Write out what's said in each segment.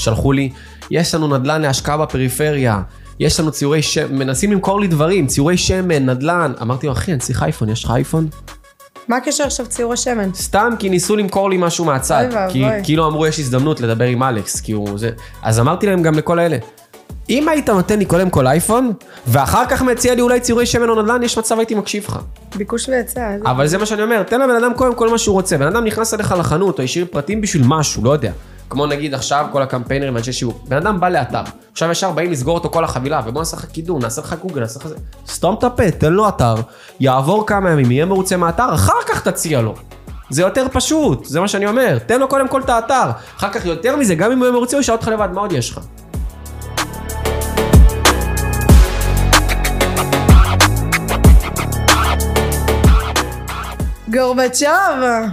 שלחו לי, יש לנו נדל"ן להשקעה בפריפריה, יש לנו ציורי שמן, מנסים למכור לי דברים, ציורי שמן, נדל"ן. אמרתי לו, אחי, אני צריך אייפון, יש לך אייפון? מה הקשר עכשיו ציור השמן? סתם כי ניסו למכור לי משהו מהצד. אוי ואבוי. כי כאילו אמרו יש הזדמנות לדבר עם אלכס, כי הוא זה. אז אמרתי להם גם לכל האלה, אם היית נותן לי קודם כל אייפון, ואחר כך מציע לי אולי ציורי שמן או נדל"ן, יש מצב הייתי מקשיב לך. ביקוש והיצע. אבל זה מה שאני אומר, תן לבן אדם קודם כל מה שהוא רוצה. בן אדם נכנס אליך לחנות, או השאיר פרטים בשביל משהו, לא יודע. כמו נגיד עכשיו כל הקמפיינרים ואנשי שיווק. בן אדם בא לאתר, עכשיו ישר באים לסגור אותו כל החבילה, ובוא נעשה לך קידום, נעשה לך גוגל, נעשה לך זה. סתום את הפה, תן לו אתר, יעבור כמה ימים, יהיה מרוצה מהאתר, אחר כך תציע לו. זה יותר פשוט, זה מה שאני אומר. תן לו קודם כל את האתר. אחר כך יותר מזה, גם אם הוא יהיה מרוצה, הוא ישאל אותך לבד, מה עוד יש לך? גורבצ'וב,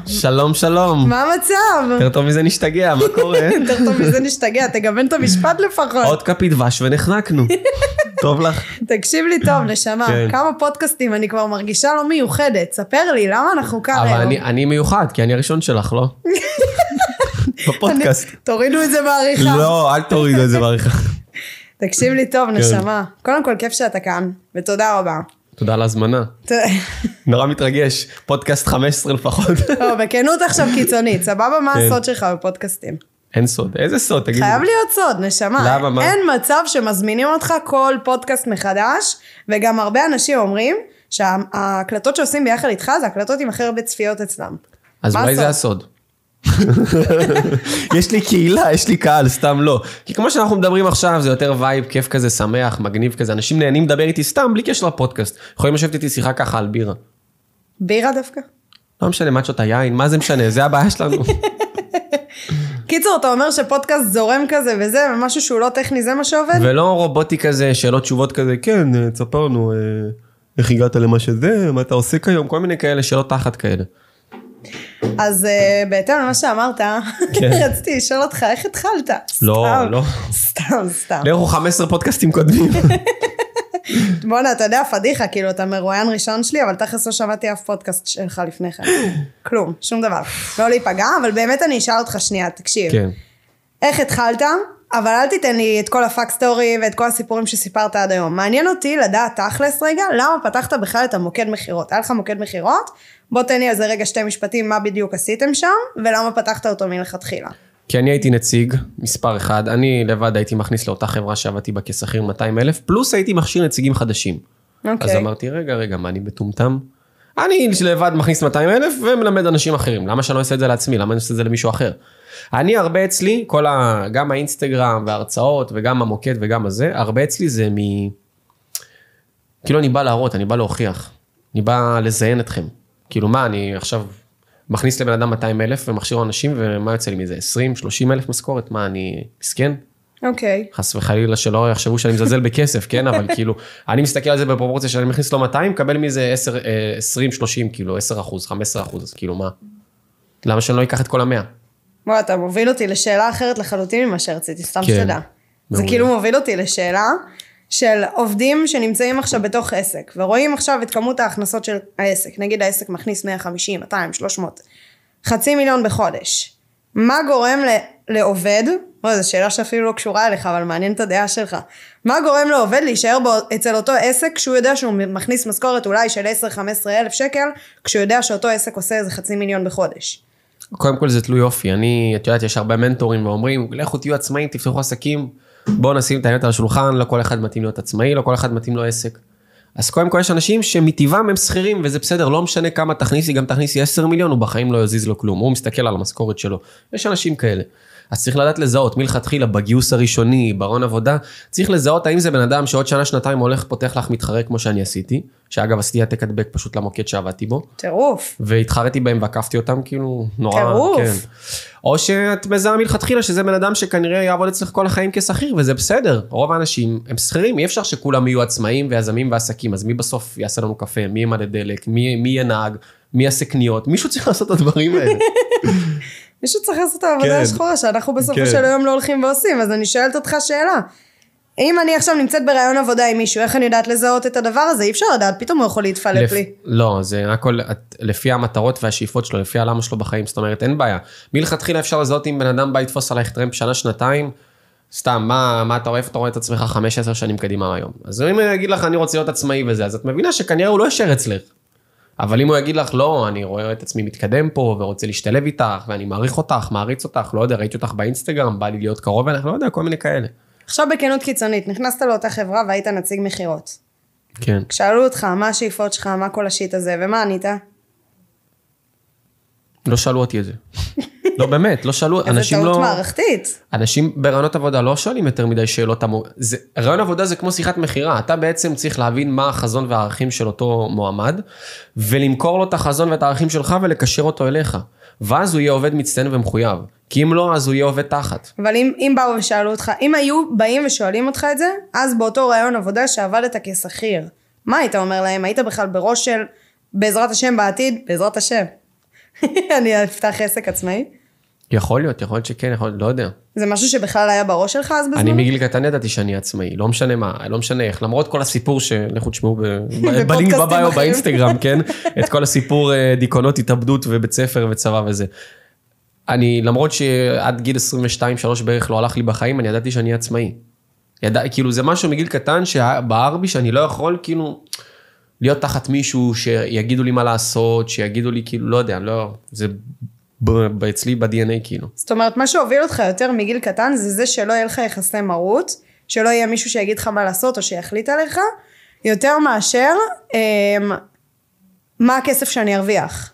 שלום שלום. מה המצב? יותר טוב מזה נשתגע, מה קורה? יותר טוב מזה נשתגע, תגוון את המשפט לפחות. עוד כפית דבש ונחנקנו. טוב לך? תקשיב לי טוב, נשמה, כן. כמה פודקאסטים אני כבר מרגישה לא מיוחדת. ספר לי, למה אנחנו כאן אבל היום? אני, אני מיוחד, כי אני הראשון שלך, לא? בפודקאסט. תורידו את זה בעריכה. לא, אל תורידו את זה בעריכה. תקשיב לי כן. טוב, נשמה. קודם כל, כיף שאתה כאן, ותודה רבה. תודה על ההזמנה. נורא מתרגש. פודקאסט 15 לפחות. לא, בכנות עכשיו קיצונית, סבבה? מה כן. הסוד שלך בפודקאסטים? אין סוד. איזה סוד? תגידי. חייב להיות סוד, נשמה. למה, מה? אין מצב שמזמינים אותך כל פודקאסט מחדש, וגם הרבה אנשים אומרים שההקלטות שעושים ביחד איתך זה הקלטות עם הכי הרבה צפיות אצלם. אז אולי זה הסוד? יש לי קהילה, יש לי קהל, סתם לא. כי כמו שאנחנו מדברים עכשיו, זה יותר vibe, כיף כזה, שמח, מגניב כזה. אנשים נהנים לדבר איתי סתם, בלי קשר לפודקאסט. יכולים לשבת איתי שיחה ככה על בירה. בירה דווקא? לא משנה, מה תשעות היין, מה זה משנה, זה הבעיה שלנו. קיצור, אתה אומר שפודקאסט זורם כזה וזה, ומשהו שהוא לא טכני, זה מה שעובד? ולא רובוטי כזה, שאלות תשובות כזה, כן, אה, תספר לנו, אה, איך הגעת למה שזה, מה אתה עושה כיום, כל מיני כאלה, שאלות תחת כאלה. אז אה, בהתאם למה שאמרת, כן. רציתי לשאול אותך, איך התחלת? לא, לא. סתם, סתם. לכו 15 פודקאסטים קודמים. בואנה, אתה יודע, פדיחה, כאילו, אתה מרואיין ראשון שלי, אבל תכלס לא שמעתי אף פודקאסט שלך לפני כן. כלום, שום דבר. לא להיפגע, אבל באמת אני אשאל אותך שנייה, תקשיב. כן. איך התחלת? אבל אל תיתן לי את כל ה back story ואת כל הסיפורים שסיפרת עד היום. מעניין אותי לדעת תכלס רגע, למה פתחת בכלל את המוקד מכירות? היה לך מוקד מכירות? בוא תן לי על זה רגע שתי משפטים, מה בדיוק עשיתם שם, ולמה פתחת אותו מלכתחילה. כי אני הייתי נציג, מספר אחד, אני לבד הייתי מכניס לאותה חברה שעבדתי בה כשכיר 200 אלף, פלוס הייתי מכשיר נציגים חדשים. אז אוקיי. אמרתי, רגע, רגע, מה, אני מטומטם? אני לבד מכניס 200 אלף ומלמד אנשים אחרים, למה שאני לא אעשה את זה לעצמי? למה אני עושה את זה למישהו אחר? אני הרבה אצלי, כל ה... גם האינסטגרם וההרצאות וגם המוקד וגם הזה, הרבה אצלי זה מ... כאילו אני בא להראות, אני בא להוכיח. אני בא לזיין אתכם. כאילו מה, אני עכשיו מכניס לבן אדם 200 אלף ומכשיר אנשים ומה יוצא לי מזה? 20, 30 אלף משכורת? מה, אני מסכן? אוקיי. חס וחלילה שלא יחשבו שאני מזלזל בכסף, כן? אבל כאילו, אני מסתכל על זה בפרופורציה שאני מכניס לו 200, מקבל מזה 10, אה, 20, 30, כאילו 10 אחוז, 15 אחוז, אז כאילו מה? למה שאני לא אקח את כל המאה? בוא, אתה מוביל אותי לשאלה אחרת לחלוטין ממה שרציתי, סתם כן, שתדע. זה. כאילו מוביל אותי לשאלה של עובדים שנמצאים עכשיו בתוך עסק, ורואים עכשיו את כמות ההכנסות של העסק. נגיד העסק מכניס 150, 200, 300, חצי מיליון בחודש. מה גורם ל- לעובד, אוי, זו שאלה שאפילו לא קשורה אליך, אבל מעניין את הדעה שלך. מה גורם לעובד להישאר בו, אצל אותו עסק כשהוא יודע שהוא מכניס משכורת אולי של 10-15 אלף שקל, כשהוא יודע שאותו עסק עושה איזה חצי מיליון בחודש? קודם כל זה תלוי אופי, אני, את יודעת, יש הרבה מנטורים ואומרים, לכו תהיו עצמאים, תפתחו עסקים, בואו נשים את האמת על השולחן, לא כל אחד מתאים להיות עצמאי, לא כל אחד מתאים לו עסק. אז קודם כל יש אנשים שמטבעם הם שכירים וזה בסדר, לא משנה כמה תכניסי, גם תכניסי 10 מיליון, הוא בחיים לא יזיז לו כלום, הוא מסתכל על המשכורת שלו. יש אנשים כאלה. אז צריך לדעת לזהות מלכתחילה בגיוס הראשוני, בהון עבודה, צריך לזהות האם זה בן אדם שעוד שנה שנתיים הולך פותח לך מתחרה כמו שאני עשיתי, שאגב עשיתי העתק הדבק פשוט למוקד שעבדתי בו. טירוף. והתחרתי בהם ועקפתי אותם כאילו נורא, טירוף. כן. או שאת מזהה מלכתחילה שזה בן אדם שכנראה יעבוד אצלך כל החיים כשכיר וזה בסדר, רוב האנשים הם שכירים, אי אפשר שכולם יהיו עצמאים ויזמים ועסקים, אז מי בסוף יעשה לנו קפה, מי ימלא דלק, מי, מי יהיה נהג, מי יעשה קניות, מישהו צריך לעשות את הדברים האלה. מישהו צריך לעשות את העבודה כן. השחורה שאנחנו בסופו כן. של היום לא הולכים ועושים, אז אני שואלת אותך שאלה. אם אני עכשיו נמצאת בראיון עבודה עם מישהו, איך אני יודעת לזהות את הדבר הזה? אי אפשר לדעת, פתאום הוא יכול להתפלפ לפ- לי. לא, זה הכל את- לפי המטרות והשאיפות שלו, לפי הלמה שלו בחיים, זאת אומרת, אין בעיה. מלכתחילה אפשר לזהות אם בן אדם בא לתפוס עלייך טרמפ שנה, שנתיים, סתם, מה, מה אתה רואה, איפה אתה רואה את עצמך 5-10 שנים קדימה היום? אז אם הוא יגיד לך, אני רוצה להיות עצמאי וזה, אז את מבינה שכנראה הוא לא יישאר אצלך. אבל אם הוא יגיד לך, לא, אני רואה את עצמי מתקדם פה, ורוצה להשתלב איתך, ואני מעריך אותך, מעריץ אותך, לא יודע, ראיתי אותך באינסטגרם, בא לי להיות קרוב אליך, לא יודע, כל מיני כאלה. עכשיו בכנות קיצונית, נכנסת לאותה חברה והיית נציג מכירות. כן. שאלו אותך, מה השאיפות שלך, מה כל השיט הזה, ומה ענית? לא שאלו אותי את זה. לא, באמת, לא שאלו, אנשים טעות לא... מערכתית. אנשים ברעיונות עבודה לא שואלים יותר מדי שאלות, זה, רעיון עבודה זה כמו שיחת מכירה, אתה בעצם צריך להבין מה החזון והערכים של אותו מועמד, ולמכור לו את החזון ואת הערכים שלך ולקשר אותו אליך. ואז הוא יהיה עובד מצטיין ומחויב, כי אם לא, אז הוא יהיה עובד תחת. אבל אם, אם באו ושאלו אותך, אם היו באים ושואלים אותך את זה, אז באותו רעיון עבודה שעבדת כשכיר, מה היית אומר להם? היית בכלל בראש של, בעזרת השם בעתיד, בעזרת השם. אני אפתח עסק עצמאי? יכול להיות, יכול להיות שכן, יכול להיות, לא יודע. זה משהו שבכלל היה בראש שלך אז בזמן? אני מגיל קטן ידעתי שאני עצמאי, לא משנה מה, לא משנה איך, למרות כל הסיפור שלכו תשמעו בלינק בביו. באינסטגרם, כן? את כל הסיפור אה, דיכאונות, התאבדות ובית ספר וצבא וזה. אני, למרות שעד גיל 22-3 בערך לא הלך לי בחיים, אני ידעתי שאני עצמאי. ידע, כאילו זה משהו מגיל קטן שבער בי שאני לא יכול כאילו להיות תחת מישהו שיגידו לי מה לעשות, שיגידו לי כאילו, לא יודע, לא, זה אצלי ב-DNA כאילו. זאת אומרת, מה שהוביל אותך יותר מגיל קטן זה זה שלא יהיה לך יחסי מרות, שלא יהיה מישהו שיגיד לך מה לעשות או שיחליט עליך, יותר מאשר אמ, מה הכסף שאני ארוויח.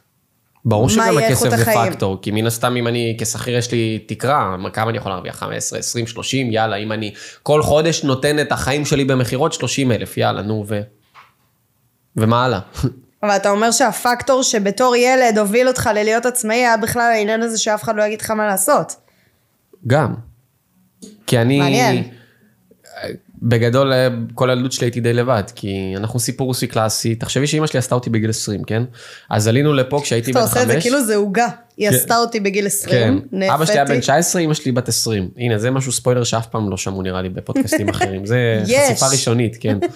ברור שגם הכסף זה החיים? פקטור, כי מן הסתם אם אני כשכיר יש לי תקרה, כמה אני יכול להרוויח? 15, 20, 30, יאללה, אם אני כל חודש נותן את החיים שלי במכירות 30 אלף, יאללה, נו ו... ומה הלאה? אבל אתה אומר שהפקטור שבתור ילד הוביל אותך ללהיות עצמאי היה בכלל העניין הזה שאף אחד לא יגיד לך מה לעשות. גם. כי אני... מעניין. בגדול, אה, כל הילדות שלי הייתי די לבד, כי אנחנו סיפור רוסי קלאסי, תחשבי שאמא שלי עשתה אותי בגיל 20, כן? אז עלינו לפה כשהייתי אתה בן עושה את זה 5. כאילו זה עוגה. היא עשתה אותי בגיל 20, כן, אבא שלי היה בן נאפיתי. 19, אמא שלי בת 20. הנה, זה משהו ספוילר שאף פעם לא שמעו נראה לי בפודקאסטים אחרים. זה. חשיפה ראשונית, כן.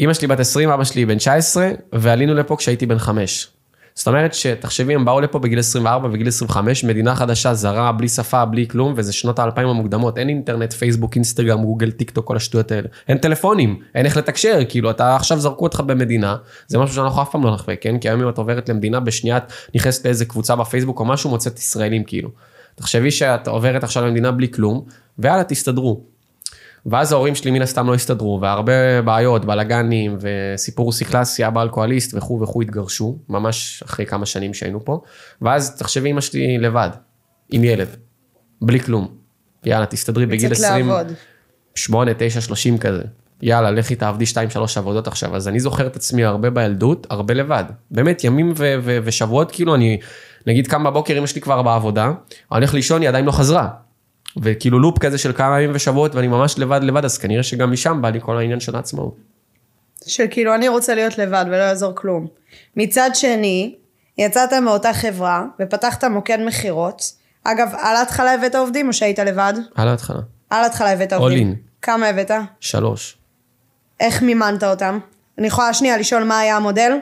אמא שלי בת 20, אבא שלי בן 19, ועלינו לפה כשהייתי בן 5. זאת אומרת שתחשבי, הם באו לפה בגיל 24 וגיל 25, מדינה חדשה, זרה, בלי שפה, בלי כלום, וזה שנות האלפיים המוקדמות. אין אינטרנט, פייסבוק, אינסטגרם, גוגל, טיק טוק, כל השטויות האלה. אין טלפונים, אין איך לתקשר, כאילו, אתה עכשיו זרקו אותך במדינה, זה משהו שאנחנו אף פעם לא נחווה, כן? כי היום אם את עוברת למדינה, בשנייה את נכנסת לאיזה קבוצה בפייסבוק או משהו, מוצאת ישראלים, כאילו. תחשבי שאת עוברת עכשיו למדינה בלי כלום, ויאללה, תסתדרו. ואז ההורים שלי מן הסתם לא הסתדרו, והרבה בעיות, בלאגנים, וסיפור רוסי קלאסי, אבא אלכוהוליסט וכו' וכו' התגרשו, ממש אחרי כמה שנים שהיינו פה. ואז תחשבי אמא שלי לבד, עם ילד, בלי כלום. יאללה, תסתדרי בגיל יוצאת 20, לעבוד. 8, 9, 30 כזה. יאללה, לכי תעבדי 2-3 עבודות עכשיו. אז אני זוכר את עצמי הרבה בילדות, הרבה לבד. באמת, ימים ו- ו- ושבועות, כאילו אני, נגיד קם בבוקר, אמא שלי כבר בעבודה, אני הולך לישון, היא עדיין לא חזרה. וכאילו לופ כזה של כמה ימים ושבועות, ואני ממש לבד לבד, אז כנראה שגם משם בא לי כל העניין של העצמאות. של כאילו אני רוצה להיות לבד ולא יעזור כלום. מצד שני, יצאת מאותה חברה ופתחת מוקד מכירות. אגב, על ההתחלה הבאת עובדים או שהיית לבד? על ההתחלה. על ההתחלה הבאת עובדים. in. כמה הבאת? שלוש. איך מימנת אותם? אני יכולה שנייה לשאול מה היה המודל?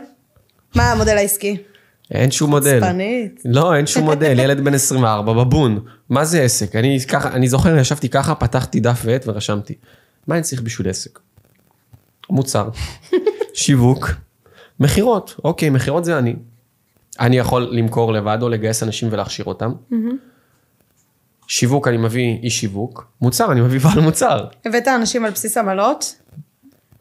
מה היה המודל העסקי? אין שום מודל. חוצפנית. לא, אין שום מודל, ילד בן 24, בבון. מה זה עסק? אני ככה, אני זוכר, ישבתי ככה, פתחתי דף ועט ורשמתי. מה אני צריך בשביל עסק? מוצר, שיווק, מכירות. אוקיי, מכירות זה אני. אני יכול למכור לבד או לגייס אנשים ולהכשיר אותם. שיווק, אני מביא אי שיווק. מוצר, אני מביא בעל מוצר. הבאת אנשים על בסיס עמלות?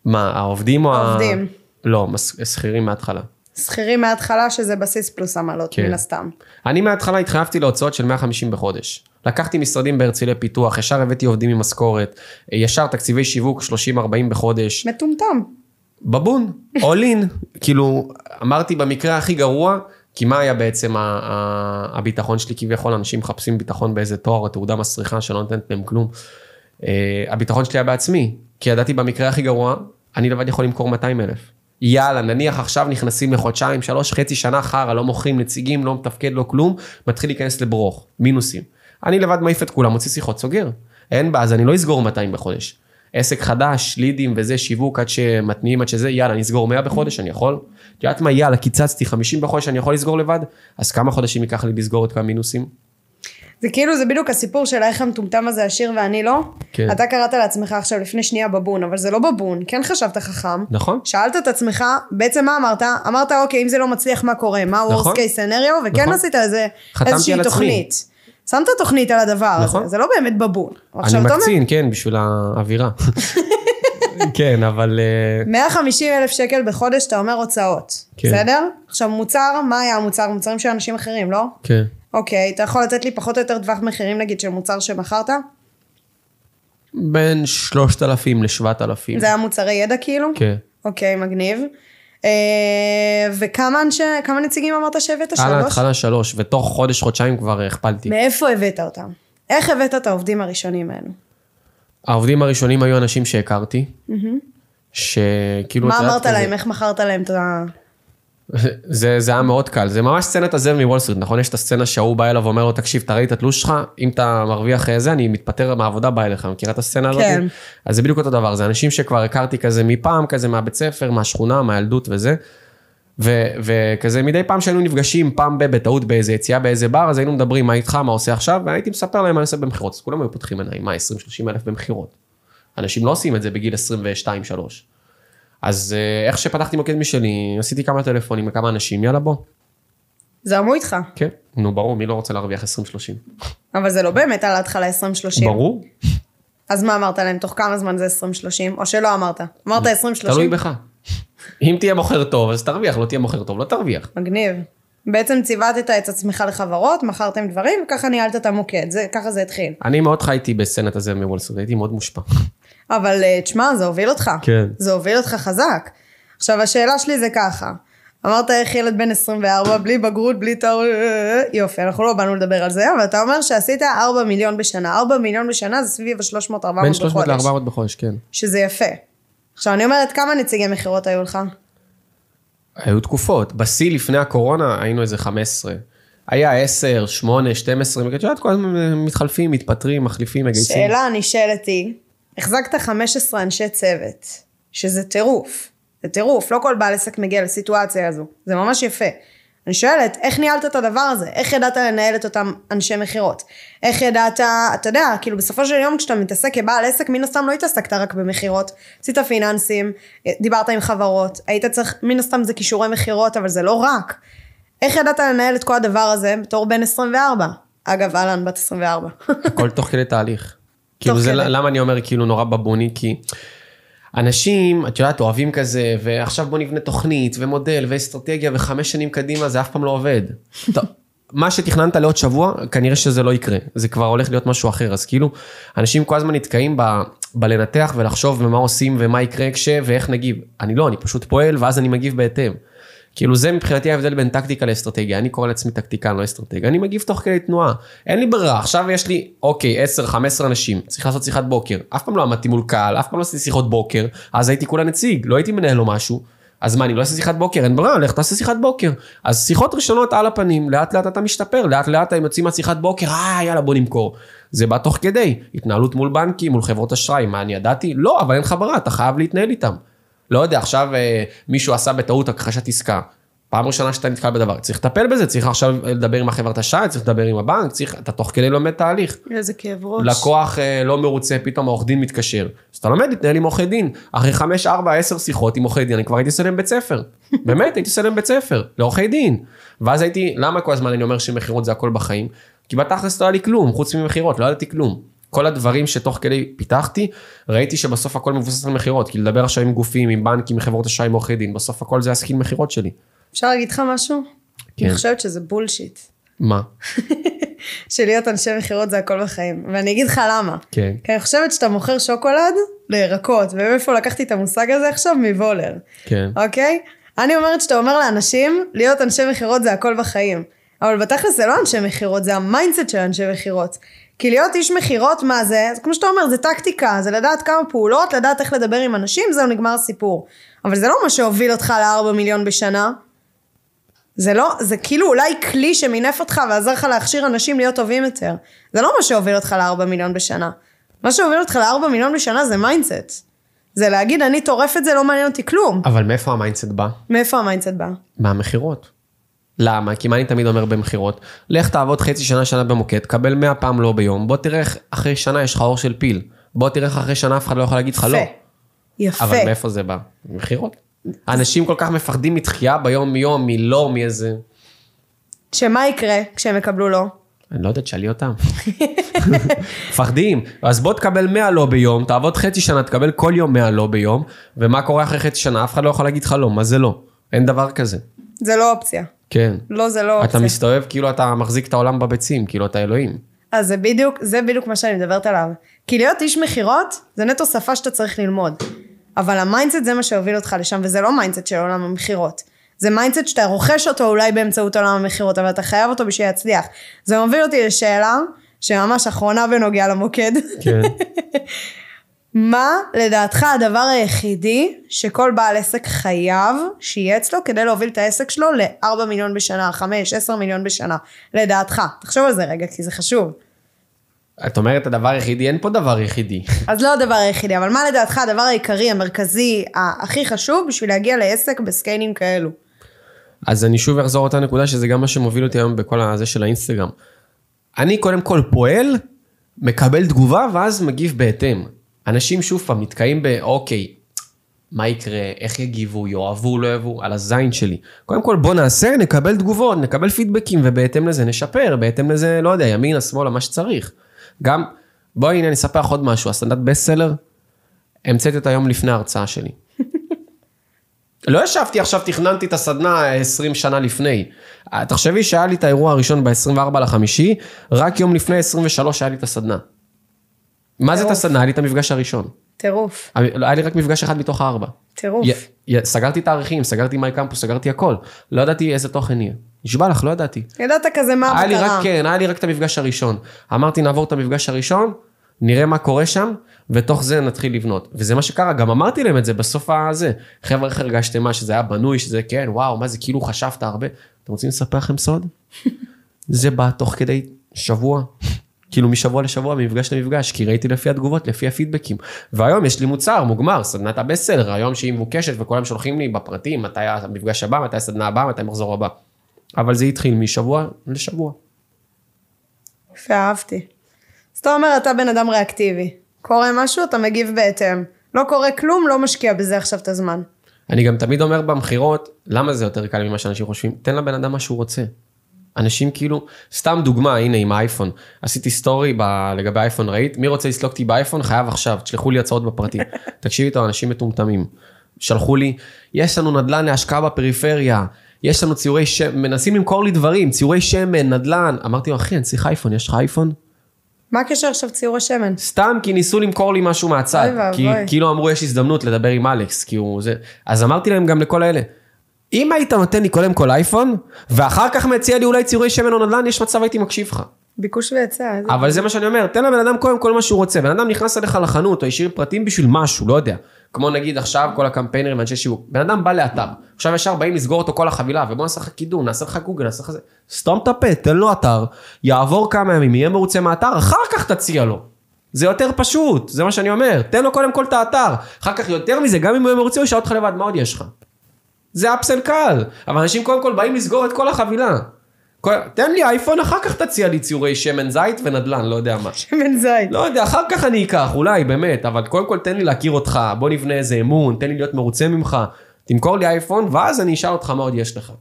מה, העובדים או ה... העובדים. לא, שכירים מההתחלה. שכירים מההתחלה שזה בסיס פלוס עמלות כן. מן הסתם. אני מההתחלה התחייבתי להוצאות של 150 בחודש. לקחתי משרדים בהרצליה פיתוח, ישר הבאתי עובדים עם משכורת, ישר תקציבי שיווק 30-40 בחודש, מטומטם. בבון, all in, כאילו, אמרתי במקרה הכי גרוע, כי מה היה בעצם הביטחון שלי כביכול, אנשים מחפשים ביטחון באיזה תואר או תעודה מסריחה שלא נותנת להם כלום. אה, הביטחון שלי היה בעצמי, כי ידעתי במקרה הכי גרוע, אני לבד יכול למכור 200 אלף. יאללה, נניח עכשיו נכנסים לחודשיים, שלוש, חצי שנה חרא, לא מוכרים נציגים, לא מתפקד, לא כלום, מתחיל להיכנס לברוך, מינוסים. אני לבד מעיף את כולם, מוציא שיחות, סוגר. אין בעיה, אז אני לא אסגור 200 בחודש. עסק חדש, לידים וזה, שיווק עד שמתניעים, עד שזה, יאללה, אני אסגור 100 בחודש, אני יכול? את יודעת מה, יאללה, קיצצתי 50 בחודש, אני יכול לסגור לבד? אז כמה חודשים ייקח לי לסגור את כל המינוסים? זה כאילו, זה בדיוק הסיפור של איך המטומטם הזה עשיר ואני לא. כן. אתה קראת לעצמך עכשיו לפני שנייה בבון, אבל זה לא בבון, כן חשבת חכם. נכון. שאלת את עצמך, בעצם מה אמרת? אמרת, אוקיי, אם זה לא מצליח, מה קורה? מה נכון. ה-Worst case scenario? וכן נכון. עשית איזה, איזושהי עצמי. תוכנית. שמת תוכנית על הדבר נכון. הזה, זה לא באמת בבון. אני אתה אומר, מקצין, כן, בשביל האווירה. כן, אבל... אה, 150 אלף שקל בחודש, אתה אומר הוצאות. כן. בסדר? עכשיו, מוצר, מה היה המוצר? מוצרים של אנשים אחרים, לא? כן. אוקיי, אתה יכול לתת לי פחות או יותר טווח מחירים, נגיד, של מוצר שמכרת? בין 3,000 ל-7,000. זה היה מוצרי ידע כאילו? כן. אוקיי, מגניב. אה, וכמה אנשי, כמה נציגים אמרת שהבאת? על שלוש? ההתחלה שלוש, ותוך חודש, חודשיים כבר הכפלתי. מאיפה הבאת אותם? איך הבאת את העובדים הראשונים האלו? העובדים הראשונים היו אנשים שהכרתי, שכאילו... מה אמרת כזה- להם? איך מכרת להם את ה... זה, זה היה מאוד קל, זה ממש סצנת הזאב מוול סטריט, נכון? יש את הסצנה שההוא בא אליו ואומר לו, תקשיב, תראה לי את התלוש שלך, אם אתה מרוויח אה, זה, אני מתפטר מהעבודה, בא אליך, מכירה את הסצנה הזאת? כן. אז זה בדיוק אותו דבר, זה אנשים שכבר הכרתי כזה מפעם, כזה מהבית ספר, מהשכונה, מהילדות וזה. ו- וכזה מדי פעם שהיינו נפגשים פעם ב- בטעות באיזה יציאה באיזה בר, אז היינו מדברים מה איתך, מה עושה עכשיו, והייתי מספר להם מה אני עושה במכירות, אז כולם היו פותחים עיניים, מה 20-30 אלף במכירות. אנשים לא עושים את זה בגיל 22-3. אז אה, איך שפתחתי מוקד משלי, עשיתי כמה טלפונים לכמה אנשים, יאללה בוא. זרמו איתך. כן, נו ברור, מי לא רוצה להרוויח 20-30? אבל זה לא באמת על ההתחלה 20-30. ברור, אז מה אמרת להם? תוך כמה זמן זה 20-30? או שלא אמרת? אמרת 20-30? תלוי בך. אם תהיה מוכר טוב, אז תרוויח, לא תהיה מוכר טוב, לא תרוויח. מגניב. בעצם ציוותת את עצמך לחברות, מכרתם דברים, וככה ניהלת את המוקד. זה, ככה זה התחיל. אני מאוד חייתי בסצנת הזה מוול סטריט, הייתי מאוד מושפע. אבל אה, תשמע, זה הוביל אותך. כן. זה הוביל אותך חזק. עכשיו, השאלה שלי זה ככה. אמרת איך ילד בן 24, בלי בגרות, בלי תואר, אה, יופי, אנחנו לא באנו לדבר על זה, אבל אתה אומר שעשית 4 מיליון בשנה. 4 מיליון בשנה זה סביב ה-300-400 בחודש. בין 300 ל-400 בחודש, כן. שזה יפה. עכשיו, אני אומרת, כמה נציגי מכירות היו לך? היו תקופות, בשיא לפני הקורונה היינו איזה 15. היה 10, 8, 12, את יודעת, כל הזמן מתחלפים, מתפטרים, מחליפים, מגייסים. שאלה הנשאלת היא, החזקת 15 אנשי צוות, שזה טירוף. זה טירוף, לא כל בעל עסק מגיע לסיטואציה הזו. זה ממש יפה. אני שואלת, איך ניהלת את הדבר הזה? איך ידעת לנהל את אותם אנשי מכירות? איך ידעת, אתה יודע, כאילו בסופו של יום כשאתה מתעסק כבעל עסק, מן הסתם לא התעסקת רק במכירות. עשית פיננסים, דיברת עם חברות, היית צריך, מן הסתם זה כישורי מכירות, אבל זה לא רק. איך ידעת לנהל את כל הדבר הזה בתור בן 24? אגב, אהלן, בת 24. הכל תוך כדי תהליך. כאילו זה. למה אני אומר כאילו נורא בבוני? כי אנשים, את יודעת, אוהבים כזה, ועכשיו בוא נבנה תוכנית, ומודל, ואסטרטגיה, וחמש שנים קדימה, זה אף פעם לא עובד. טוב, מה שתכננת לעוד שבוע, כנראה שזה לא יקרה. זה כבר הולך להיות משהו אחר. אז כאילו, אנשים כל הזמן נתקעים ב, בלנתח ולחשוב ומה עושים ומה יקרה כש ואיך נגיב. אני לא, אני פשוט פועל, ואז אני מגיב בהתאם. כאילו זה מבחינתי ההבדל בין טקטיקה לאסטרטגיה, אני קורא לעצמי טקטיקן, לא אסטרטג, אני מגיב תוך כדי תנועה, אין לי ברירה, עכשיו יש לי, אוקיי, 10-15 אנשים, צריך לעשות שיחת בוקר, אף פעם לא עמדתי מול קהל, אף פעם לא עשיתי שיחות בוקר, אז הייתי כולה נציג, לא הייתי מנהל לו משהו, אז מה, אני לא אעשה שיחת בוקר, אין ברירה, לך תעשה שיחת בוקר. אז שיחות ראשונות על הפנים, לאט לאט אתה משתפר, לאט לאט הם יוצאים מהשיחת בוקר, אה, יאללה, בוא נמכור. זה בא תוך כדי, התנהלות מול בנקים, מול חברות אשראי, מה אני ידעתי? לא, אבל אין לך ברירה, אתה חייב להתנהל איתם. לא יודע, עכשיו אה, מישהו עשה בטעות הכחשת עסקה. פעם ראשונה שאתה נתקל בדבר, צריך לטפל בזה, צריך עכשיו לדבר עם החברת אשראי, צריך לדבר עם הבנק, צריך, אתה תוך כדי לומד תהליך. איזה כאב ראש. לקוח אה, לא מרוצה, פתאום העורך דין מתקשר. אז אתה לומד להתנהל עם עורכי דין. אחרי 5, 4, 10 שיחות עם עורכי דין, אני כבר הייתי עושה להם בית ספר. באמת, הייתי עושה להם בית ספר, לעורכי דין. ואז הייתי, למה כל הזמן אני אומר שמכירות זה הכל בחיים? כי בתכלס לא היה לי כלום, חוץ ממכירות, לא ידעתי כלום. כל הדברים שתוך כדי פיתחתי, ראיתי שבסוף הכל מבוסס על מכירות. כי לדבר עכשיו עם גופים, עם בנקים, עם חברות אשראי, עם עורכי דין, בסוף הכל זה ה skill מכירות שלי. אפשר להגיד לך משהו? כן. אני חושבת שזה bullshit. מה? שלהיות אנשי מכירות זה הכל בחיים. ואני אגיד לך למה. כן. כי אני חושבת שאתה מוכר שוקולד לירקות, ומאיפה לקחתי את המושג הזה עכשיו? מוולר. כן. אוקיי? אני אומרת שאתה אומר לאנשים, להיות אנשי מכירות זה הכל בחיים. אבל בתכלס זה לא אנשי מכירות, זה ה mindset של אנשי מכירות. כי להיות איש מכירות, מה זה? כמו שאתה אומר, זה טקטיקה, זה לדעת כמה פעולות, לדעת איך לדבר עם אנשים, זהו, נגמר הסיפור. אבל זה לא מה שהוביל אותך ל-4 מיליון בשנה. זה לא, זה כאילו אולי כלי שמינף אותך ועזר לך להכשיר אנשים להיות טובים יותר. זה לא מה שהוביל אותך ל-4 מיליון בשנה. מה שהוביל אותך ל-4 מיליון בשנה זה mindset. זה להגיד, אני טורף את זה, לא מעניין אותי כלום. אבל מאיפה המיינדסט בא? מאיפה המיינדסט בא? מהמכירות. למה? כי מה אני תמיד אומר במכירות? לך תעבוד חצי שנה, שנה במוקד, קבל 100 פעם לא ביום, בוא תראה איך אחרי שנה יש לך עור של פיל. בוא תראה איך אחרי שנה אף אחד לא יכול להגיד לך לא. יפה. אבל מאיפה זה בא? מכירות. אנשים כל כך מפחדים מתחייה ביום יום, מלא, מאיזה... שמה יקרה כשהם יקבלו לא? אני לא יודע, תשאלי אותם. מפחדים. אז בוא תקבל 100 לא ביום, תעבוד חצי שנה, תקבל כל יום 100 לא ביום, ומה קורה אחרי חצי שנה? אף אחד לא יכול להגיד לך לא, מה זה לא? אין דבר כזה. זה לא אופציה. כן. לא, זה לא אתה אופציה. מסתובב כאילו אתה מחזיק את העולם בביצים, כאילו אתה אלוהים. אז זה בדיוק, זה בדיוק מה שאני מדברת עליו. כי להיות איש מכירות, זה נטו שפה שאתה צריך ללמוד. אבל ה mindset זה מה שהוביל אותך לשם, וזה לא mindset של עולם המכירות. זה mindset שאתה רוכש אותו אולי באמצעות עולם המכירות, אבל אתה חייב אותו בשביל להצליח. זה מוביל אותי לשאלה, שממש אחרונה בנוגע למוקד. כן. מה לדעתך הדבר היחידי שכל בעל עסק חייב שיהיה אצלו כדי להוביל את העסק שלו ל-4 מיליון בשנה, 5, 10 מיליון בשנה, לדעתך. תחשוב על זה רגע, כי זה חשוב. את אומרת הדבר היחידי, אין פה דבר יחידי. אז לא הדבר היחידי, אבל מה לדעתך הדבר העיקרי, המרכזי, הכי חשוב בשביל להגיע לעסק בסקיילים כאלו? אז אני שוב אחזור אותה נקודה שזה גם מה שמוביל אותי היום בכל הזה של האינסטגרם. אני קודם כל פועל, מקבל תגובה ואז מגיב בהתאם. אנשים שוב פעם נתקעים באוקיי, מה יקרה, איך יגיבו, יאהבו, לא יאהבו, על הזין שלי. קודם כל בוא נעשה, נקבל תגובות, נקבל פידבקים ובהתאם לזה נשפר, בהתאם לזה, לא יודע, ימינה, שמאלה, מה שצריך. גם, בואי הנה אני אספר לך עוד משהו, הסטנדרט best seller, המצאתי אותה יום לפני ההרצאה שלי. לא ישבתי עכשיו, תכננתי את הסדנה 20 שנה לפני. תחשבי שהיה לי את האירוע הראשון ב-24 לחמישי, רק יום לפני 23 היה לי את הסדנה. מה זה. הסדנה? היה לי את המפגש הראשון. טירוף, היה לי רק מפגש אחד מתוך הארבע. טירוף. סגרתי תאריכים, סגרתי מיי קמפוס, סגרתי הכל. לא ידעתי איזה תוכן יהיה. נשבע לך, לא ידעתי. ידעת כזה מה היה לי המטרה. רק, כן, היה לי רק את המפגש הראשון. אמרתי, נעבור את המפגש הראשון, נראה מה קורה שם, ותוך זה נתחיל לבנות. וזה מה שקרה, גם אמרתי להם את זה בסוף הזה. חבר'ה, איך הרגשתם מה, שזה היה בנוי, שזה כן, וואו, מה זה, כאילו חשבת הרבה. אתם רוצים לספר לכם סוד? זה בא תוך כדי שבוע. כאילו משבוע לשבוע, ממפגש למפגש, כי ראיתי לפי התגובות, לפי הפידבקים. והיום יש לי מוצר מוגמר, סדנת הבסלר, היום שהיא מבוקשת וכולם שולחים לי בפרטים, מתי המפגש הבא, מתי הסדנה הבאה, מתי המחזור הבא. אבל זה התחיל משבוע לשבוע. יפה, אהבתי. אז אתה אומר, אתה בן אדם ריאקטיבי. קורה משהו, אתה מגיב בהתאם. לא קורה כלום, לא משקיע בזה עכשיו את הזמן. אני גם תמיד אומר במכירות, למה זה יותר קל ממה שאנשים חושבים? תן לבן אדם מה שהוא רוצה. אנשים כאילו, סתם דוגמה, הנה עם האייפון. עשיתי סטורי ב, לגבי האייפון, ראית? מי רוצה לסלוק אותי באייפון? חייב עכשיו, תשלחו לי הצעות בפרטי. תקשיבי טוב, אנשים מטומטמים. שלחו לי, יש לנו נדל"ן להשקעה בפריפריה, יש לנו ציורי שמן, מנסים למכור לי דברים, ציורי שמן, נדל"ן. אמרתי לו, אחי, אני צריך אייפון, יש לך אייפון? מה הקשר עכשיו ציור השמן? סתם כי ניסו למכור לי משהו מהצד. אוי ואבוי. כי כאילו אמרו יש הזדמנות לדבר עם אלכס, כי הוא זה. אז אמרתי להם גם לכל האלה, אם היית נותן לי קודם כל אייפון, ואחר כך מציע לי אולי ציורי שמן או נדל"ן, יש מצב הייתי מקשיב לך. ביקוש והיצע. אבל זה מה שאני אומר, תן לבן אדם קודם כל מה שהוא רוצה. בן אדם נכנס אליך לחנות או השאיר פרטים בשביל משהו, לא יודע. כמו נגיד עכשיו כל הקמפיינרים ואנשי שיווק. בן אדם בא לאתר, עכשיו ישר באים לסגור אותו כל החבילה, ובוא נעשה לך קידום, נעשה לך גוגל, נעשה לך זה. סתום את הפה, תן לו אתר, יעבור כמה ימים, יהיה מרוצה מהאתר, אחר כך תציע לו. זה יותר פשוט, זה מה שאני אומר. תן לו קודם כל את האתר. אחר כך יותר מזה, גם אם הוא יהיה מרוצה, הוא ישאל אותך לבד, מה עוד יש לך? זה אפסל קל. אבל אנשים קודם כל באים לסגור את כל החבילה. כל- תן לי אייפון, אחר כך תציע לי ציורי שמן זית ונדל"ן, לא יודע מה. שמן זית. לא יודע, אחר כך אני אקח, אולי, באמת, אבל קודם כל תן לי להכיר אותך, בוא נבנה איזה אמון, תן לי להיות מרוצה ממך, תמכור לי אייפון, ואז אני אשאל אותך מה עוד יש לך.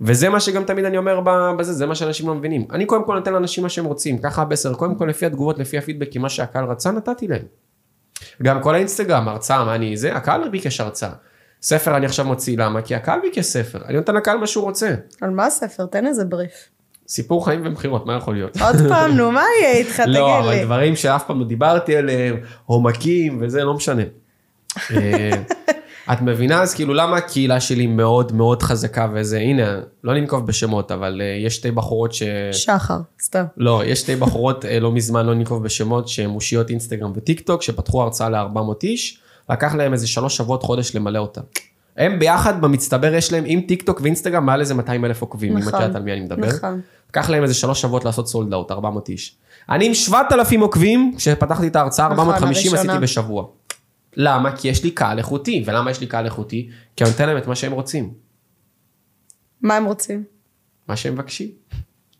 וזה מה שגם תמיד אני אומר בזה, זה מה שאנשים לא מבינים. אני קודם כל נותן לאנשים מה שהם רוצים, ככה בסדר, קודם כל לפי התגובות, לפי הפידבקים, מה שהקהל רצה, נתתי להם. גם כל האינסטגרם, הרצאה, מה אני, זה, הקהל ביקש הרצאה. ספר אני עכשיו מוציא, למה? כי הקהל ביקש ספר, אני נותן לקהל מה שהוא רוצה. על מה הספר? תן איזה בריף. סיפור חיים ומכירות, מה יכול להיות? עוד פעם, נו, מה יהיה איתך? לא, תגיד אבל לי. דברים שאף פעם לא דיברתי עליהם, עומקים וזה, לא משנה. אה, את מבינה אז כאילו למה הקהילה שלי מאוד מאוד חזקה וזה, הנה, לא ננקוב בשמות, אבל אה, יש שתי בחורות ש... שחר, סתם. לא, יש שתי בחורות אה, לא מזמן, לא ננקוב בשמות, שהן אושיות אינסטגרם וטיק טוק, שפתחו הרצאה ל-400 איש, לקח להם איזה שלוש שבועות חודש למלא אותה. הם ביחד במצטבר יש להם עם טיק טוק ואינסטגרם מעל איזה 200 אלף עוקבים, אם אני נכון, יודעת על מי אני מדבר. נכון. לקח להם איזה שלוש שבועות לעשות sold out, 400 איש. אני עם 7,000 עוקבים, כשפתחתי את ההרצאה, נכון, 450 הראשונה. עשיתי בשבוע. למה? כי יש לי קהל איכותי. ולמה יש לי קהל איכותי? כי אני נותן להם את מה שהם רוצים. מה הם רוצים? מה שהם מבקשים.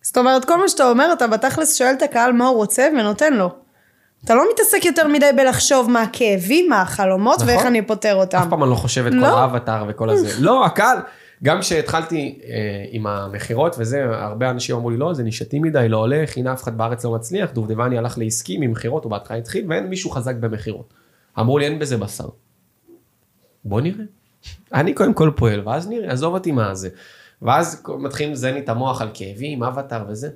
זאת אומרת, כל מה שאתה אומר, אתה בתכלס שואל את הקהל מה הוא רוצה ונותן לו. אתה לא מתעסק יותר מדי בלחשוב מה הכאבים, מה החלומות נכון. ואיך אני פותר אותם. אף פעם אני לא חושב את כל לא. האבטר וכל הזה. לא, הקהל, גם כשהתחלתי אה, עם המכירות וזה, הרבה אנשים אמרו לי, לא, זה נישתי מדי, לא הולך, הנה אף אחד בארץ לא מצליח, דובדבני הלך לעסקי ממכירות, הוא בהתחלה התחיל, ואין מישהו חזק במכירות. אמרו לי, אין בזה בשר. בוא נראה. אני קודם כל פועל, ואז נראה, עזוב אותי מה זה. ואז מתחילים לזיין לי את המוח על כאבים, אבטר וזה.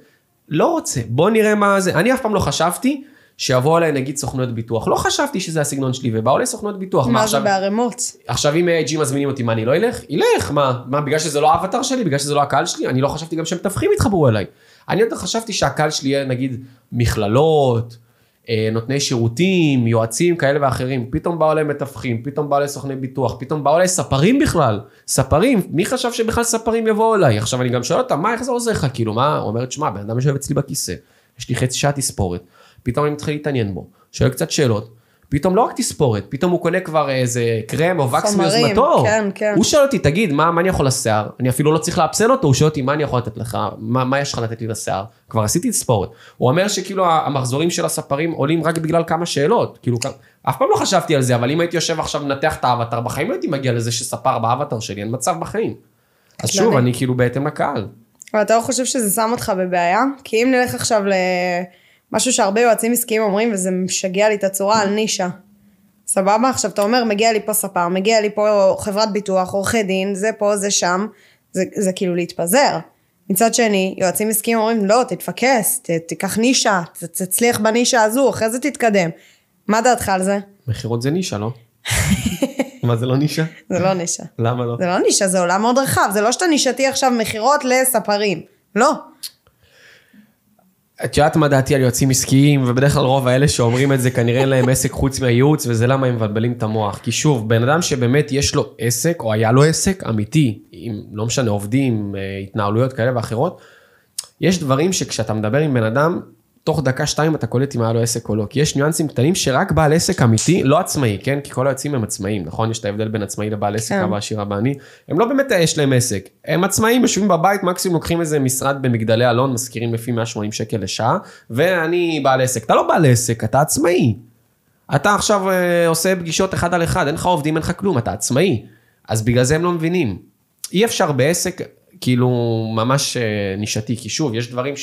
לא רוצה, בוא נראה מה זה. אני אף פעם לא חשבתי שיבוא אליי נגיד סוכנויות ביטוח. לא חשבתי שזה הסגנון שלי, ובאו לי סוכנויות ביטוח. מה זה עכשיו- בערימות? עכשיו אם AIG מזמינים אותי, מה אני לא אלך? ילך, מה? מה, בגלל שזה לא האבטר שלי? בגלל שזה לא הקהל שלי? אני לא חשבתי גם שמתווכים יתחברו אליי. אני יותר חשבתי שהקהל שלי יהיה נגיד מכללות, אה, נותני שירותים, יועצים כאלה ואחרים. פתאום באו אליהם מתווכים, פתאום באו אליהם סוכני ביטוח, פתאום באו אליהם ספרים בכלל. ספרים, מי חשב שבכלל ספרים יבואו אליי? עכשיו אני גם שואל אותם, מה, איך זה עוזר לך? כאילו, מה? אומרת, שמע, בן אדם יושב אצלי בכיסא, יש לי חצי שעה תספורת, פתאום אני מתחיל להתעניין בו, שואל קצת שאלות. פתאום לא רק תספורת, פתאום הוא קונה כבר איזה קרם או וקס מיוזמתו. כן, כן. הוא שואל אותי, תגיד, מה, מה אני יכול לשיער? אני אפילו לא צריך לאפסן אותו, הוא שואל אותי, מה אני יכול לתת לך? מה, מה יש לך לתת לי לשיער? כבר עשיתי תספורת. הוא אומר שכאילו המחזורים של הספרים עולים רק בגלל כמה שאלות. כאילו, אף פעם לא חשבתי על זה, אבל אם הייתי יושב עכשיו ומנתח את האבטר, בחיים לא הייתי מגיע לזה שספר באבטר שלי, אין מצב בחיים. אז שוב, קטלני. אני כאילו בהתאם לקהל. אבל אתה לא חושב שזה שם אותך בבעיה? כי אם נלך עכשיו למשהו שהרבה יועצים עסקיים אומרים, וזה משגע לי את הצורה על נישה. סבבה? עכשיו אתה אומר, מגיע לי פה ספר, מגיע לי פה חברת ביטוח, עורכי דין, זה פה, זה שם, זה, זה כאילו להתפזר. מצד שני, יועצים עסקיים אומרים, לא, תתפקס, ת, תיקח נישה, ת, תצליח בנישה הזו, אחרי זה תתקדם. מה דעתך על זה? מכירות זה נישה, לא? מה זה לא נישה? זה לא נישה. למה לא? זה לא נישה, זה עולם מאוד רחב, זה לא שאתה נישתי עכשיו מכירות לספרים. לא. את יודעת מה דעתי על יועצים עסקיים, ובדרך כלל רוב האלה שאומרים את זה כנראה אין להם עסק חוץ מהייעוץ, וזה למה הם מבלבלים את המוח. כי שוב, בן אדם שבאמת יש לו עסק, או היה לו עסק אמיתי, עם לא משנה, עובדים, אה, התנהלויות כאלה ואחרות, יש דברים שכשאתה מדבר עם בן אדם, תוך דקה שתיים אתה קולט אם היה לו עסק או לא. כי יש ניואנסים קטנים שרק בעל עסק אמיתי, לא עצמאי, כן? כי כל היועצים הם עצמאים, נכון? יש את ההבדל בין עצמאי לבעל עסק, כן. אבא עשיר אבא עני. הם לא באמת יש להם עסק. הם עצמאים, יושבים בבית, מקסימום לוקחים איזה משרד במגדלי אלון, משכירים לפי 180 שקל לשעה, ואני בעל עסק. אתה לא בעל עסק, אתה עצמאי. אתה עכשיו אה, עושה פגישות אחד על אחד, אין לך עובדים, אין לך כלום, אתה עצמאי. אז בגלל זה הם לא מבינים. אי אפשר בעסק, כאילו, ממש אה, נישתי, כי שוב, יש דברים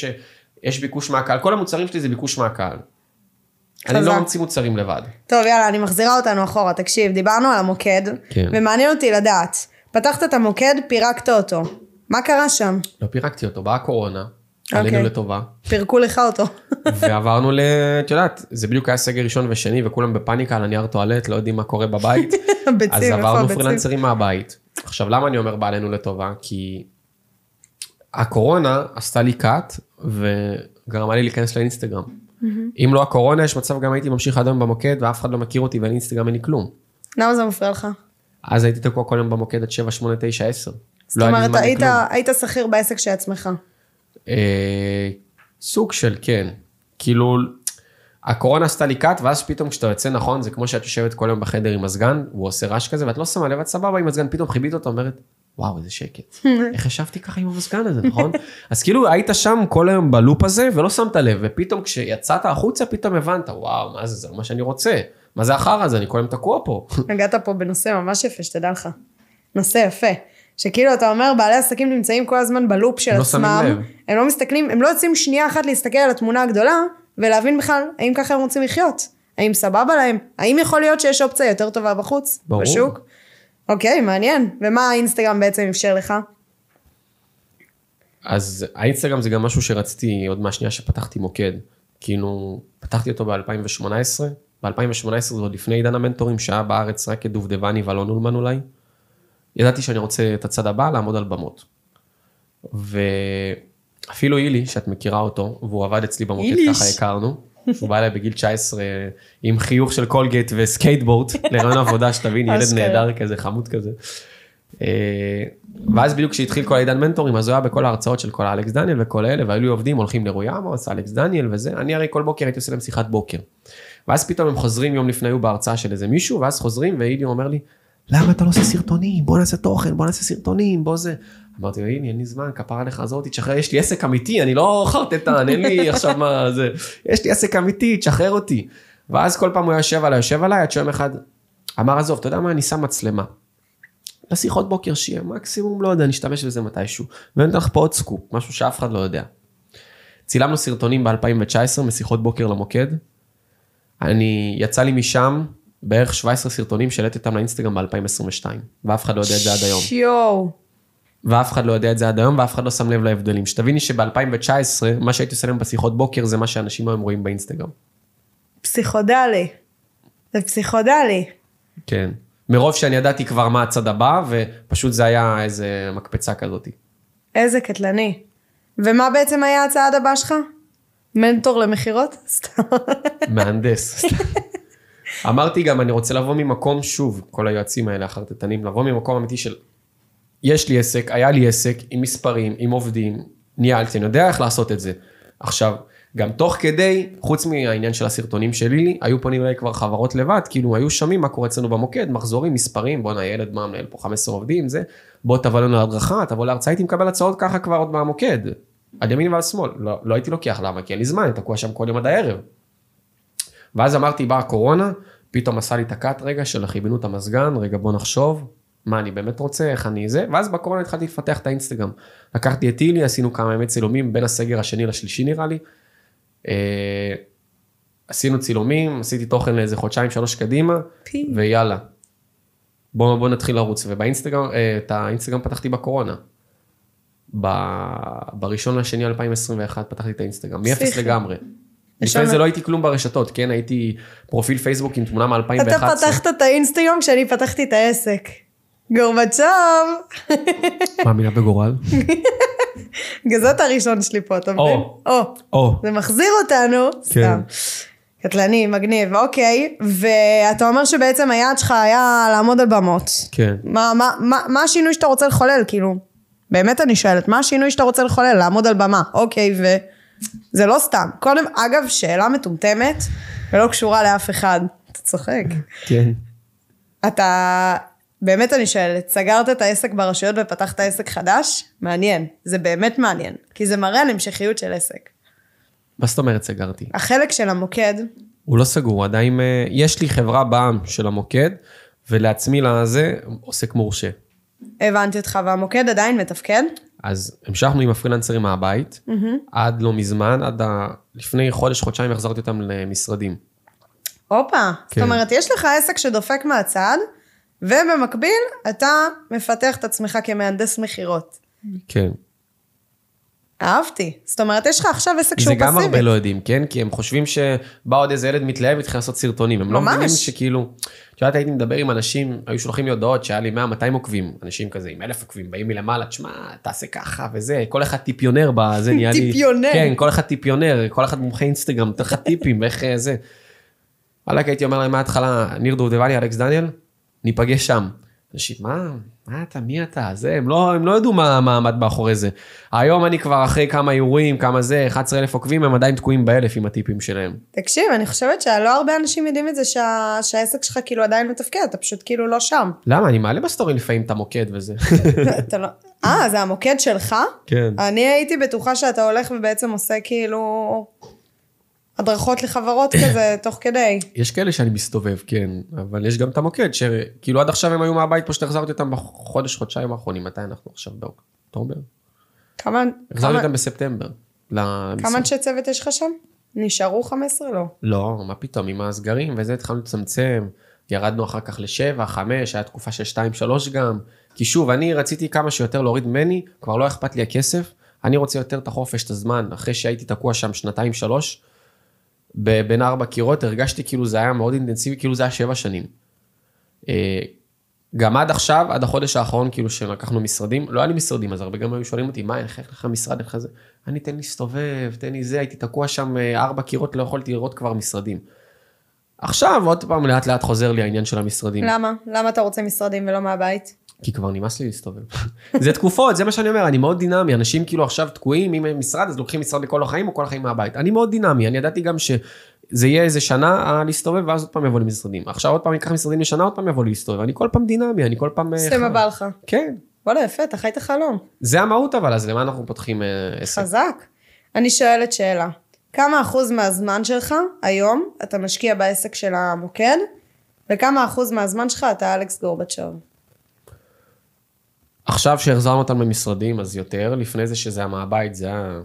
שיש ביקוש מהקהל, כל המוצרים שלי זה ביקוש מהקהל. אני. לא ממציא מוצרים לבד. טוב, יאללה, אני מחזירה אותנו אחורה. תקשיב, דיברנו על המוקד, כן. ומעניין אותי לדעת. פתחת את המוקד, פירקת אותו. מה קרה שם? לא פירקתי אותו, באה הקורונה, אוקיי. עלינו לטובה, פירקו לך אותו. ועברנו ל... את יודעת, זה בדיוק היה סגר ראשון ושני, וכולם בפאניקה על הנייר טואלט, לא יודעים מה קורה בבית. ביצים, אז איפה עברנו? פרילנסרים מהבית. עכשיו, למה אני אומר בא עלינו לטובה? כי הקורונה עשתה לי קאט, וגרמה לי להיכנס לאינסטגרם. אם לא הקורונה, יש מצב גם הייתי ממשיך עד היום במוקד, ואף אחד לא מכיר אותי, ואין אינסטגרם, אין לי כלום. למה זה מפריע לך? אז הייתי תקוע כל יום במוקד עד 7, 8, 9, 10. זאת לא אומרת. היית שכיר בעסק של עצמך. אה, סוג של כן. כאילו, הקורונה עשתה לי קאט, ואז פתאום כשאתה יוצא נכון, זה כמו שאת יושבת כל יום בחדר עם מזגן, הוא עושה רעש כזה, ואת לא שמה לב, את סבבה עם מזגן, פתאום חיבית אותו, אומרת, וואו, איזה שקט. איך ישבתי ככה עם המזגן הזה, נכון? אז כאילו היית שם כל היום בלופ הזה, ולא שמת לב, ופתאום כשיצאת החוצה, פתאום הבנת, וואו, מה זה, זה לא מה שאני רוצה. מה זה החרא הזה, אני כל היום תקוע פה. נגעת פה בנושא ממש יפה, שתדע לך. נושא יפה. שכאילו אתה אומר, בעלי עסקים נמצאים כל הזמן בלופ של הם לא עצמם. הם לא מסתכלים, הם לא יוצאים שנייה אחת להסתכל על התמונה הגדולה, ולהבין בכלל, האם ככה הם רוצים לחיות? האם סבבה להם? האם יכול להיות שיש אופציה יותר טובה בחוץ? ברור. בשוק? אוקיי, מעניין. ומה האינסטגרם בעצם אפשר לך? אז האינסטגרם זה גם משהו שרציתי עוד מהשנייה שפתחתי מוקד. כאילו, פתחתי אותו ב-2018, ב-2018 זה עוד לפני עידן המנטורים, שהיה בארץ רק את דובדבני ואלון אולמן אולי. ידעתי שאני רוצה את הצד הבא, לעמוד על במות. ואפילו אילי, שאת מכירה אותו, והוא עבד אצלי במוקד, אילי. ככה הכרנו. הוא בא אליי בגיל 19 עם חיוך של קולגייט וסקייטבורד, לראיון עבודה, שתבין, ילד אשכרה. נהדר כזה, חמוד כזה. אה, ואז בדיוק כשהתחיל כל העידן מנטורים, אז הוא היה בכל ההרצאות של כל אלכס דניאל וכל אלה, והיו לי עובדים, הולכים לרועי עמוס, אלכס דניאל וזה, אני הרי כל בוקר הייתי עושה להם שיחת בוקר. ואז פתאום הם חוזרים יום לפני, היו בהרצאה של איזה מישהו, ואז חוזרים, ואילי אומר לי, למה אתה לא עושה סרטונים? בוא נעשה תוכן, בוא נעשה סרטונים, בוא זה. אמרתי לו, הנה, אין לי זמן, כפרה לך, עזור אותי, תשחרר, יש לי עסק אמיתי, אני לא חרטטן, אין לי עכשיו מה זה, יש לי עסק אמיתי, תשחרר אותי. ואז כל פעם הוא יושב עליי, יושב עליי, עד שיום אחד אמר, עזוב, אתה יודע מה, אני שם מצלמה. לשיחות בוקר שיהיה, מקסימום, לא יודע, נשתמש בזה מתישהו. ואני אתן לך פה עוד סקופ, משהו שאף אחד לא יודע. צילמנו סרטונים ב-2019 משיחות בוקר למוקד. אני, יצא לי משם בערך 17 סרטונים שהעליתי אותם לאינסטגרם ב-2022, ואף אחד לא יודע את זה עד היום. שיואו. ואף אחד לא יודע את זה עד היום, ואף אחד לא שם לב להבדלים. שתביני שב-2019, מה שהייתי עושה להם בשיחות בוקר, זה מה שאנשים היום רואים באינסטגרם. פסיכודלי. זה פסיכודלי. כן. מרוב שאני ידעתי כבר מה הצד הבא, ופשוט זה היה איזה מקפצה כזאת. איזה קטלני. ומה בעצם היה הצעד הבא שלך? מנטור למכירות? סתם. מהנדס. אמרתי גם, אני רוצה לבוא ממקום, שוב, כל היועצים האלה החרטטנים, לבוא ממקום אמיתי של, יש לי עסק, היה לי עסק, עם מספרים, עם עובדים, ניהלתי, אני יודע איך לעשות את זה. עכשיו, גם תוך כדי, חוץ מהעניין של הסרטונים שלי, לי, היו פונים אליי כבר חברות לבד, כאילו היו שומעים מה קורה אצלנו במוקד, מחזורים, מספרים, בואנה ילד מה מנהל פה 15 עובדים, זה, בוא תבוא לנו להדרכה, תבוא להרצאה, הייתי מקבל הצעות ככה כבר עוד מהמוקד, על ימין ועל שמאל, לא, לא הייתי לוקח, למה? כי אין לי זמן, אני תקוע שם כל יום עד הערב. ואז אמרתי, באה הקורונה, פתאום עשה לי את הקאט רגע של כיוונו את המזגן, רגע בוא נחשוב, מה אני באמת רוצה, איך אני זה, ואז בקורונה התחלתי לפתח את האינסטגרם. לקחתי את אילי, עשינו כמה ימי צילומים בין הסגר השני לשלישי נראה לי. אה, עשינו צילומים, עשיתי תוכן לאיזה חודשיים שלוש קדימה, פי. ויאללה. בוא, בוא נתחיל לרוץ, ובאינסטגרם, אה, את האינסטגרם פתחתי בקורונה. ב- בראשון לשני 2021 פתחתי את האינסטגרם, מאפס פסיכי. לגמרי. ישר לפני זה לא הייתי כלום ברשתות, כן? הייתי פרופיל פייסבוק עם תמונה מ-2011. אתה פתחת את האינסטגרם כשאני פתחתי את העסק. גורבצ'וב. מאמינה בגורל? גזות הראשון שלי פה, אתה מבין? או. או. זה מחזיר אותנו. כן. סתם. קטלני, מגניב, אוקיי. ואתה אומר שבעצם היעד שלך היה לעמוד על במות. כן. מה, מה, מה, מה השינוי שאתה רוצה לחולל, כאילו? באמת אני שואלת, מה השינוי שאתה רוצה לחולל? לעמוד על במה, אוקיי, ו... זה לא סתם. קודם, אגב, שאלה מטומטמת, ולא קשורה לאף אחד. אתה צוחק. כן. אתה, באמת אני שואלת, סגרת את העסק ברשויות ופתחת עסק חדש? מעניין. זה באמת מעניין. כי זה מראה על המשכיות של עסק. מה זאת אומרת סגרתי? החלק של המוקד, הוא לא סגור, עדיין, אה, יש לי חברה בעם של המוקד, ולעצמי לזה עוסק מורשה. הבנתי אותך, והמוקד עדיין מתפקד? אז המשכנו עם הפרילנסרים מהבית, עד לא מזמן, עד ה... לפני חודש, חודשיים החזרתי אותם למשרדים. הופה. זאת כן. אומרת, יש לך עסק שדופק מהצד, ובמקביל אתה מפתח את עצמך כמהנדס מכירות. כן. אהבתי. זאת אומרת, יש לך עכשיו עסק שהוא זה פסיבי. גם הרבה לא יודעים, כן? כי הם חושבים שבא עוד איזה ילד מתלהב והתחיל לעשות סרטונים. הם לא ממש. מבינים שכאילו, את יודעת, הייתי מדבר עם אנשים, היו שולחים לי הודעות שהיה לי 100-200 עוקבים, אנשים כזה עם אלף עוקבים, באים מלמעלה, תשמע, תעשה ככה וזה, כל אחד טיפיונר בזה נהיה לי... טיפיונר. כן, כל אחד טיפיונר, כל אחד מומחה אינסטגרם, נותן לך טיפים, ואיך אה, זה. וואלכ, הייתי אומר להם מההתחלה, ניר דובדבני, אלכס דניאל, ניפגש שם. אנשים, מה, מה אתה, מי אתה, זה, הם לא, הם לא ידעו מה מה עמד מאחורי זה. היום אני כבר אחרי כמה אירועים, כמה זה, 11,000 עוקבים, הם עדיין תקועים באלף עם הטיפים שלהם. תקשיב, אני חושבת שלא הרבה אנשים יודעים את זה שה... שהעסק שלך כאילו עדיין מתפקד, אתה פשוט כאילו לא שם. למה? אני מעלה בסטורי לפעמים את המוקד וזה. אתה לא... אה, זה המוקד שלך? כן. אני הייתי בטוחה שאתה הולך ובעצם עושה כאילו הדרכות לחברות כזה תוך כדי. יש כאלה שאני מסתובב, כן, אבל יש גם את המוקד, שכאילו עד עכשיו הם היו מהבית, פשוט החזרתי אותם בחודש, חודשיים האחרונים, מתי אנחנו עכשיו באוקטובר? כמה, החזרתי אותם בספטמבר. כמה אנשי צוות יש לך שם? נשארו 15? לא. לא, מה פתאום, עם הסגרים וזה התחלנו לצמצם, ירדנו אחר כך לשבע, חמש, היה תקופה של שתיים, שלוש גם. כי שוב, אני רציתי כמה שיותר להוריד ממני, כבר לא אכפת לי הכסף, אני רוצה יותר את החופש, את הזמן, אחרי שהייתי תקוע שם שנתיים, שלוש, בין ארבע קירות, הרגשתי כאילו זה היה מאוד אינטנסיבי, כאילו זה היה שבע שנים. אה, גם עד עכשיו, עד החודש האחרון, כאילו שלקחנו משרדים, לא היה לי משרדים, אז הרבה גם היו שואלים אותי, מה, איך לך משרד, איך זה? אני, תן לי להסתובב, תן לי זה, הייתי תקוע שם אה, ארבע קירות, לא יכולתי לראות כבר משרדים. עכשיו, עוד פעם, לאט לאט חוזר לי העניין של המשרדים. למה? למה אתה רוצה משרדים ולא מהבית? כי כבר נמאס לי להסתובב. זה תקופות, זה מה שאני אומר, אני מאוד דינמי, אנשים כאילו עכשיו תקועים עם משרד, אז לוקחים משרד לכל החיים או כל החיים מהבית. אני מאוד דינמי, אני ידעתי גם שזה יהיה איזה שנה אה, להסתובב, ואז עוד פעם יבוא לי משרדים. עכשיו עוד פעם אקח משרדים לשנה, עוד פעם יבוא לי להסתובב. אני כל פעם דינמי, אני כל פעם... אה, עושה מה חי. בא לך. כן, וואלה, יפה, אתה חי את החלום. זה המהות אבל, אז למה אנחנו פותחים אה, עסק? חזק. אני שואלת שאלה. כמה אחוז מהזמן שלך היום אתה משקיע בעסק של המוקד, וכמה אחוז מהזמן שלך אתה אלכס גורבצ'וב? עכשיו שהחזרנו אותם למשרדים, אז יותר. לפני זה שזה היה מהבית, זה היה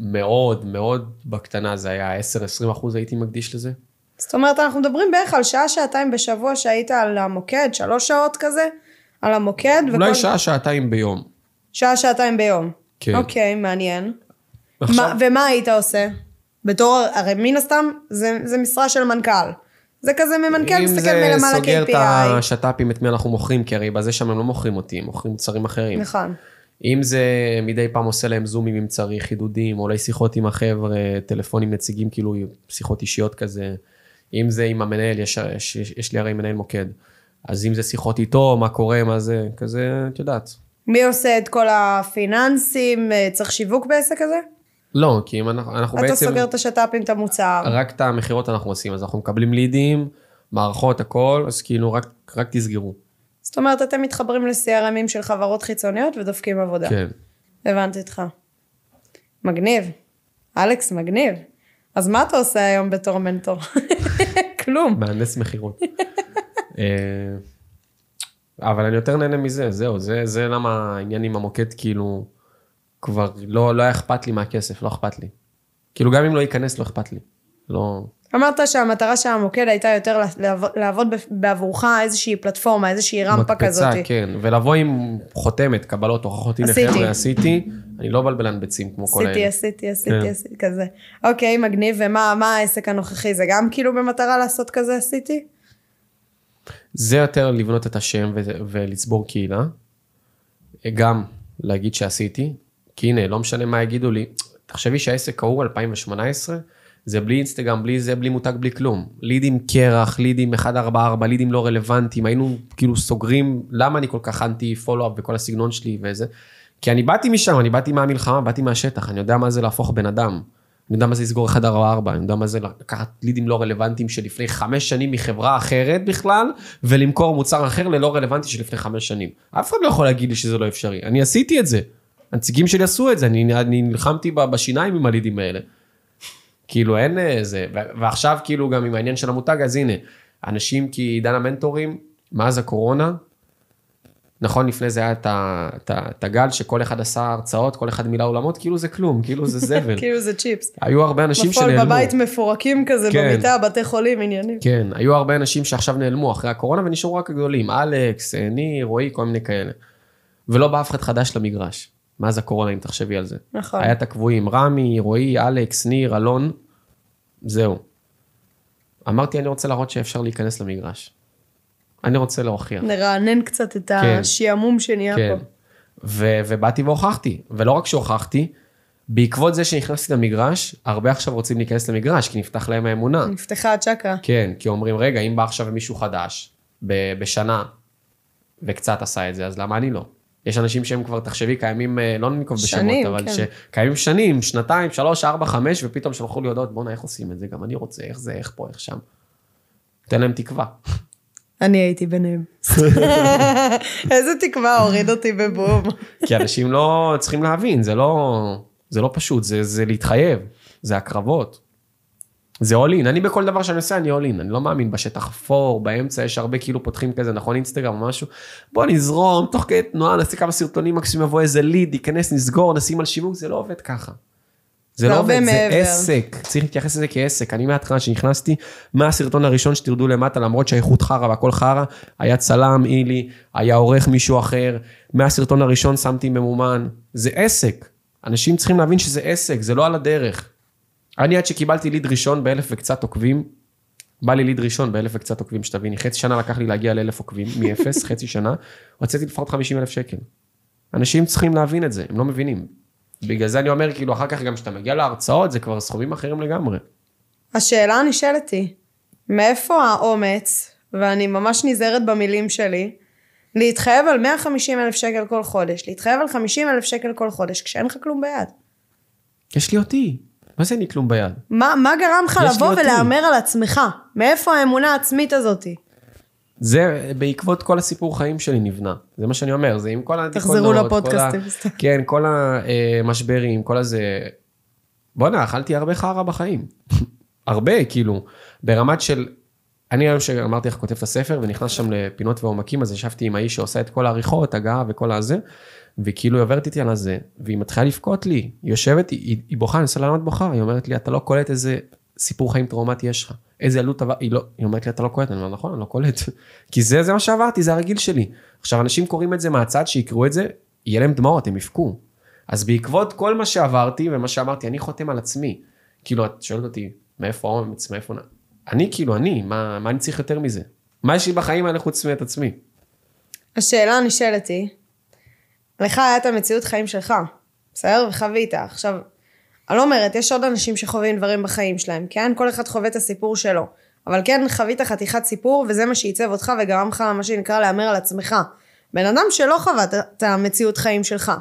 מאוד מאוד בקטנה, זה היה 10-20 אחוז הייתי מקדיש לזה. זאת אומרת, אנחנו מדברים בערך על שעה, שעתיים בשבוע שהיית על המוקד, שלוש שעות כזה, על המוקד. אולי שעה, שעתיים ביום. שעה, שעתיים ביום. כן. אוקיי, מעניין. עכשיו, מה, ומה היית עושה? בתור, הרי מן הסתם, זה, זה משרה של מנכ"ל. זה כזה ממנכ"ל אם מסתכל זה מלמעלה סוגר את KPI. השת"פים, את מי אנחנו מוכרים, כי הרי בזה שם הם לא מוכרים אותי, הם מוכרים מוצרים אחרים. נכון. אם זה מדי פעם עושה להם זומים אם צריך, חידודים, אולי שיחות עם החבר'ה, טלפונים נציגים, כאילו שיחות אישיות כזה. אם זה עם המנהל, יש, יש, יש לי הרי מנהל מוקד. אז אם זה שיחות איתו, מה קורה, מה זה, כזה, את יודעת. מי עושה את כל הפיננסים? אה, צריך שיווק בעסק הזה? לא, כי אם אנחנו, אנחנו אתה בעצם, סוגר את השת"פים, את המוצר. רק את המכירות אנחנו עושים, אז אנחנו מקבלים לידים, מערכות, הכל, אז כאילו רק, רק תסגרו. זאת אומרת, אתם מתחברים ל-CRMים של חברות חיצוניות ודופקים עבודה. כן. הבנתי אותך. מגניב. אלכס, מגניב. אז מה אתה עושה היום בתור מנטור? כלום. מהנדס מכירות. אה, אבל אני יותר נהנה מזה, זהו, זה, זה למה העניין עם המוקד, כאילו, כבר לא, לא היה אכפת לי מהכסף, לא אכפת לי. כאילו, גם אם לא ייכנס, לא אכפת לי. לא... אמרת שהמטרה של המוקד הייתה יותר לעבוד- בעבורך איזושהי פלטפורמה, איזושהי רמפה כזאת. מקפצה, כן, ולבוא עם חותמת, קבלות, הוכחות, הנה עשיתי. חבר'ה, עשיתי, אני לא בלבלן ביצים כמו כל עשיתי, האלה. עשיתי, עשיתי, כן. עשיתי, כזה. אוקיי, מגניב, ומה מה העסק הנוכחי? זה גם כאילו במטרה לעשות כזה עשיתי? זה יותר לבנות את השם ולצבור קהילה. גם להגיד שעשיתי, כי הנה, לא משנה מה יגידו לי, תחשבי שהעסק ההוא 2018, זה בלי אינסטגרם, בלי זה, בלי מותג, בלי כלום. לידים קרח, לידים 144, לידים לא רלוונטיים, היינו כאילו סוגרים, למה אני כל כך אנטי פולו-אפ וכל הסגנון שלי וזה? כי אני באתי משם, אני באתי מהמלחמה, באתי מהשטח, אני יודע מה זה להפוך בן אדם. אני יודע מה זה לסגור 144, אני יודע מה זה לקחת לידים לא רלוונטיים שלפני חמש שנים מחברה אחרת בכלל, ולמכור מוצר אחר ללא רלוונטי שלפני חמש שנים. אף אחד לא יכול להגיד לי שזה לא אפשרי, אני עשיתי את זה. הנציגים שלי עשו את זה, אני, אני נלחמתי בשיניים עם הלידים האלה. כאילו אין אה, זה, ו- ועכשיו כאילו גם עם העניין של המותג, אז הנה, אנשים כי עידן המנטורים, מאז הקורונה, נכון, לפני זה היה את הגל שכל אחד עשה הרצאות, כל אחד מילא עולמות, כאילו זה כלום, כאילו זה זבל. כאילו זה צ'יפס. היו הרבה אנשים שנעלמו. בבית מפורקים כזה כן. במיטה, בתי חולים, עניינים. כן, היו הרבה אנשים שעכשיו נעלמו אחרי הקורונה ונשארו רק הגדולים, אלכס, אה, ניר, רועי, כל מיני כאלה. ולא בא אף אחד חדש למגרש, מאז הקורונה, אם תחשבי על זה. נכון. היה את הקבועים, רמי, רועי, אלכס, ניר, אלון, זהו. אמרתי, אני רוצה להראות שאפשר להיכנס למגרש. אני רוצה להוכיח. נרענן קצת את כן. השעמום שנהיה כן. פה. ו- ובאתי והוכחתי, ולא רק שהוכחתי, בעקבות זה שנכנסתי למגרש, הרבה עכשיו רוצים להיכנס למגרש, כי נפתח להם האמונה. נפתחה הצ'קרה. כן, כי אומרים, רגע, אם בא עכשיו מישהו חדש, ב- בשנה, וקצת עשה את זה, אז למה אני לא? יש אנשים שהם כבר, תחשבי, קיימים, אה, לא ננקוב בשמות, שנים, אבל כן. שקיימים שנים, שנתיים, שלוש, ארבע, חמש, ופתאום שלחו לי הודעות, בואנה, איך עושים את זה? גם אני רוצה, איך זה, איך פה, איך שם. תן להם תקווה. אני הייתי ביניהם. איזה תקווה הוריד אותי בבום. כי אנשים לא צריכים להבין, זה לא, זה לא פשוט, זה, זה להתחייב, זה הקרבות. זה all in, אני בכל דבר שאני עושה אני all in, אני לא מאמין בשטח אפור, באמצע יש הרבה כאילו פותחים כזה, נכון אינסטגרם או משהו, בוא נזרום, תוך כדי תנועה נעשה כמה סרטונים, מקסימום יבוא איזה ליד, ייכנס, נסגור, נשים על שיווק, זה לא עובד ככה. זה זה לא עובד, זה מעבר. עסק, צריך להתייחס לזה כעסק. אני מההתחלה שנכנסתי, מהסרטון הראשון שתרדו למטה, למרות שהאיכות חרא והכל חרא, היה צלם, אילי, היה עורך מישהו אחר, מהסרטון הראשון שמתי ממומן, זה עסק. אנשים צריכים להבין שזה עסק, זה לא על הדרך. אני עד שקיבלתי ליד ראשון באלף וקצת עוקבים, בא לי ליד ראשון באלף וקצת עוקבים, שתביני, חצי שנה לקח לי להגיע לאלף עוקבים, מאפס, חצי שנה, הוצאתי לפחות 50 אלף שקל. אנשים צריכים להבין את זה, הם לא מבינים. בגלל זה אני אומר, כאילו, אחר כך גם כשאתה מגיע להרצאות, זה כבר סכומים אחרים לגמרי. השאלה הנשאלת היא, מאיפה האומץ, ואני ממש נזהרת במילים שלי, להתחייב על 150 אלף שקל כל חודש, להתחייב על 50 אלף שקל כל חודש, כשאין לך כלום ביד. יש לי אותי, מה זה אין לי כלום ביד? מה, מה גרם לך לבוא. ולהמר על עצמך? מאיפה האמונה העצמית הזאתי? זה בעקבות כל הסיפור חיים שלי נבנה. זה מה שאני אומר, זה עם כל הדיכאונות. תחזרו כל ה- לפודקאסטים. כן, כל המשברים, כל הזה. בואנה, אכלתי הרבה חרא בחיים. הרבה, כאילו, ברמת של... אני היום שאמרתי איך כותב את הספר ונכנס שם לפינות ועומקים, אז ישבתי עם האיש שעושה את כל העריכות, הגעה וכל הזה, וכאילו היא עוברת איתי על הזה, והיא מתחילה לבכות לי, היא יושבת, היא, היא בוכה, אני למה את בוכה, היא אומרת לי, אתה לא קולט איזה סיפור חיים טראומטי יש לך, איזה עלות עבר, היא לא, היא אומרת לי, אתה לא קולט, אני אומר, נכון, אני לא קולט, כי זה, זה מה שעברתי, זה הרגיל שלי. עכשיו, אנשים קוראים את זה מהצד, שיקראו את זה, יהיה להם דמעות, הם יבכו. אז בעקבות כל מה שעברתי ומה שאמרתי, אני חותם על עצמי. כאילו, את שואלת אותי, מאיפה האומץ, מאיפה... נ-" אני, כאילו, אני, מה, מה אני צריך יותר מזה? מה יש לי בחיים האלה חוץ מאת עצמי? השאלה הנשאלת היא, לך היה את המציאות חיים שלך, בסדר? וחווית. עכשיו, אני לא אומרת, יש עוד אנשים שחווים דברים בחיים שלהם, כן? כל אחד חווה את הסיפור שלו. אבל כן, חווית חתיכת סיפור, וזה מה שעיצב אותך וגרם לך, מה שנקרא, להמר על עצמך. בן אדם שלא חווה את- המציאות חיים שלך.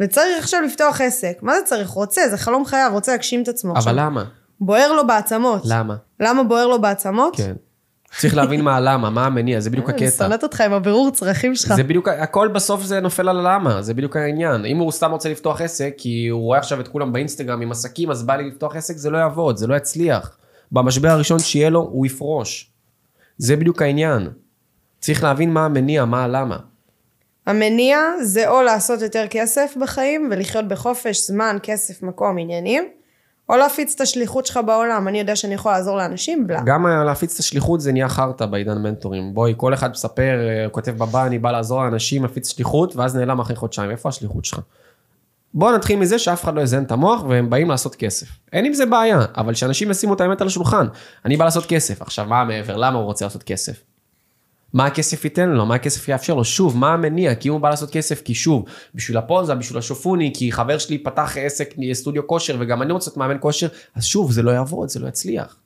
וצריך עכשיו לפתוח עסק. מה זה צריך? רוצה, זה חלום חייו, רוצה להגשים את עצמו. עכשיו, אבל למה? בוער לו בעצמות. למה? למה בוער לו בעצמות? כן. צריך להבין מה הלמה, מה המניע, זה בדיוק אני הקטע. שונאת אותך עם הבירור צרכים שלך. זה בדיוק, הכל בסוף זה נופל על הלמה, זה בדיוק העניין. אם הוא סתם רוצה לפתוח עסק, כי הוא רואה עכשיו את כולם באינסטגרם עם עסקים, אז בא לי לפתוח עסק, זה לא יעבוד, זה לא יצליח. במשבר הראשון שיהיה לו, הוא יפרוש. זה בדיוק העניין. צריך להבין מה המניע, מה הלמה. המניע זה או לעשות יותר כסף בחיים ולחיות בחופש, זמן, כסף, מקום, עניינים, או להפיץ את השליחות שלך בעולם. אני יודע שאני יכולה לעזור לאנשים, בלה. גם להפיץ את השליחות זה נהיה חרטא בעידן מנטורים. בואי, כל אחד מספר, אה, כותב בבא, אני בא לעזור לאנשים, מפיץ שליחות, ואז נעלם אחרי חודשיים. איפה השליחות שלך? בוא נתחיל מזה שאף אחד לא יזיין את המוח והם באים לעשות כסף. אין עם זה בעיה, אבל שאנשים ישימו את האמת על השולחן. אני בא לעשות כסף. עכשיו, מה מעבר? למה הוא רוצה לעשות כסף? מה הכסף ייתן לו? מה הכסף יאפשר לו? שוב, מה המניע? כי אם הוא בא לעשות כסף, כי שוב, בשביל הפוזה, בשביל השופוני, כי חבר שלי פתח עסק סטודיו כושר וגם אני רוצה להיות מאמן כושר, אז שוב, זה לא יעבוד, זה לא יצליח.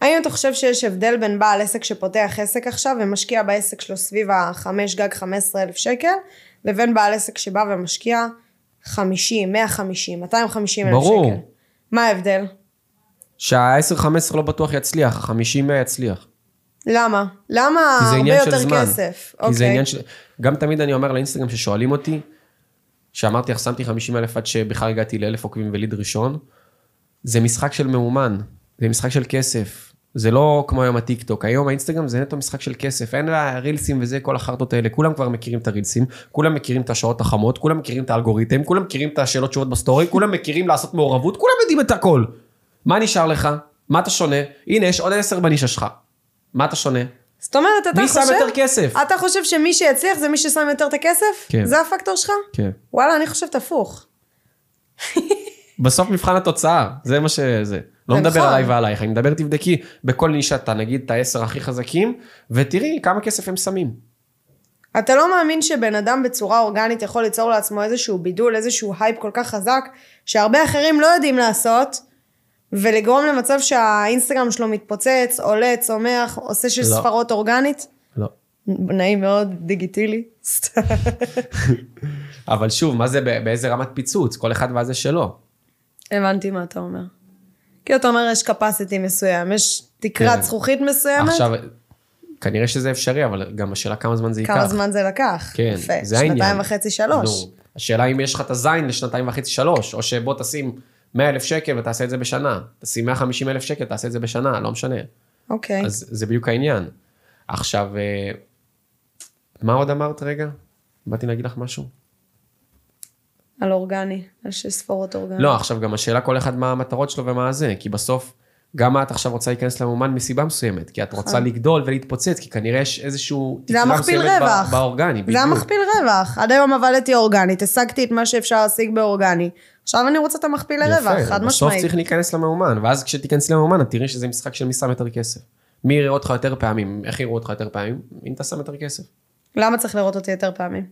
האם אתה חושב שיש הבדל בין בעל עסק שפותח עסק עכשיו ומשקיע בעסק שלו סביב ה-5 גג 15 אלף שקל, לבין בעל עסק שבא ומשקיע 50, 150, 250 אלף ברור. שקל? מה ההבדל? שה-10-15 לא בטוח יצליח, ה-50 יצליח. למה? למה הרבה יותר זמן. כסף? כי זה אוקיי. עניין של... גם תמיד אני אומר לאינסטגרם ששואלים אותי, שאמרתי לך, שמתי 50 אלף עד שבכלל הגעתי לאלף עוקבים וליד ראשון, זה משחק של ממומן, זה משחק של כסף. זה לא כמו היום הטיק טוק, היום האינסטגרם זה נטו משחק של כסף, אין לך רילסים וזה, כל החרטוטים האלה, כולם כבר מכירים את הרילסים, כולם מכירים את השעות החמות, כולם מכירים את האלגוריתם, כולם מכירים את השאלות תשובות בסטורי, כולם מכירים לעשות מעורבות, כולם יודעים את הכל. מה נשאר לך? מה אתה שונה? הנה, יש עוד עשר בנישה שלך. מה אתה שונה? זאת אומרת, אתה מי חושב... שם יותר כסף? אתה חושב שמי שיצליח זה מי ששם יותר את הכסף? כן. זה הפקטור שלך? כן. וואלה, אני חושבת הפוך. בסוף מבחן התוצאה, זה מה שזה. לא זה מדבר נכון. עליי ועלייך, אני מדבר תבדקי בכל נישה, נגיד את העשר הכי חזקים, ותראי כמה כסף הם שמים. אתה לא מאמין שבן אדם בצורה אורגנית יכול ליצור לעצמו איזשהו בידול, איזשהו הייפ כל כך חזק, שהרבה אחרים לא יודעים לעשות, ולגרום למצב שהאינסטגרם שלו מתפוצץ, עולה, צומח, עושה של לא. ספרות אורגנית? לא. נעים מאוד, דיגיטילי. אבל שוב, מה זה, באיזה רמת פיצוץ? כל אחד והזה שלו. הבנתי מה אתה אומר. כי אתה אומר יש capacity מסוים, יש תקרת כן. זכוכית מסוימת, עכשיו, כנראה שזה אפשרי, אבל גם השאלה כמה זמן זה ייקח. כמה זמן זה לקח? כן, יפה, זה העניין. שנתיים וחצי, שלוש. נו, השאלה אם יש לך את הזין לשנתיים וחצי, שלוש, או שבוא תשים 100 אלף שקל ותעשה את זה בשנה. תשים 150 אלף שקל, תעשה את זה בשנה, לא משנה. אוקיי. אז זה בדיוק העניין. עכשיו, אה, מה עוד אמרת רגע? באתי להגיד לך משהו? על אורגני, על של ספורות אורגניות. לא, עכשיו גם השאלה כל אחד מה המטרות שלו ומה זה, כי בסוף, גם את עכשיו רוצה להיכנס למאומן מסיבה מסוימת, כי את רוצה לגדול ולהתפוצץ, כי כנראה יש איזשהו נכון. המכפיל מסוימת רווח. באורגני, זה בדיוק. המכפיל רווח. עד היום עבדתי אורגנית, השגתי את מה שאפשר להשיג באורגני. עכשיו אני רוצה את המכפיל לרווח, יפה, חד בסוף משמעית. צריך להיכנס למאומן, ואז כשתיכנסי למאומן, את תראי שזה משחק של מי שם יותר כסף. מי יראה אותך יותר פעמים, איך יראו אותך יותר פעמים? אם אתה שם יותר כסף. למה צריך לראות אותי יותר פעמים?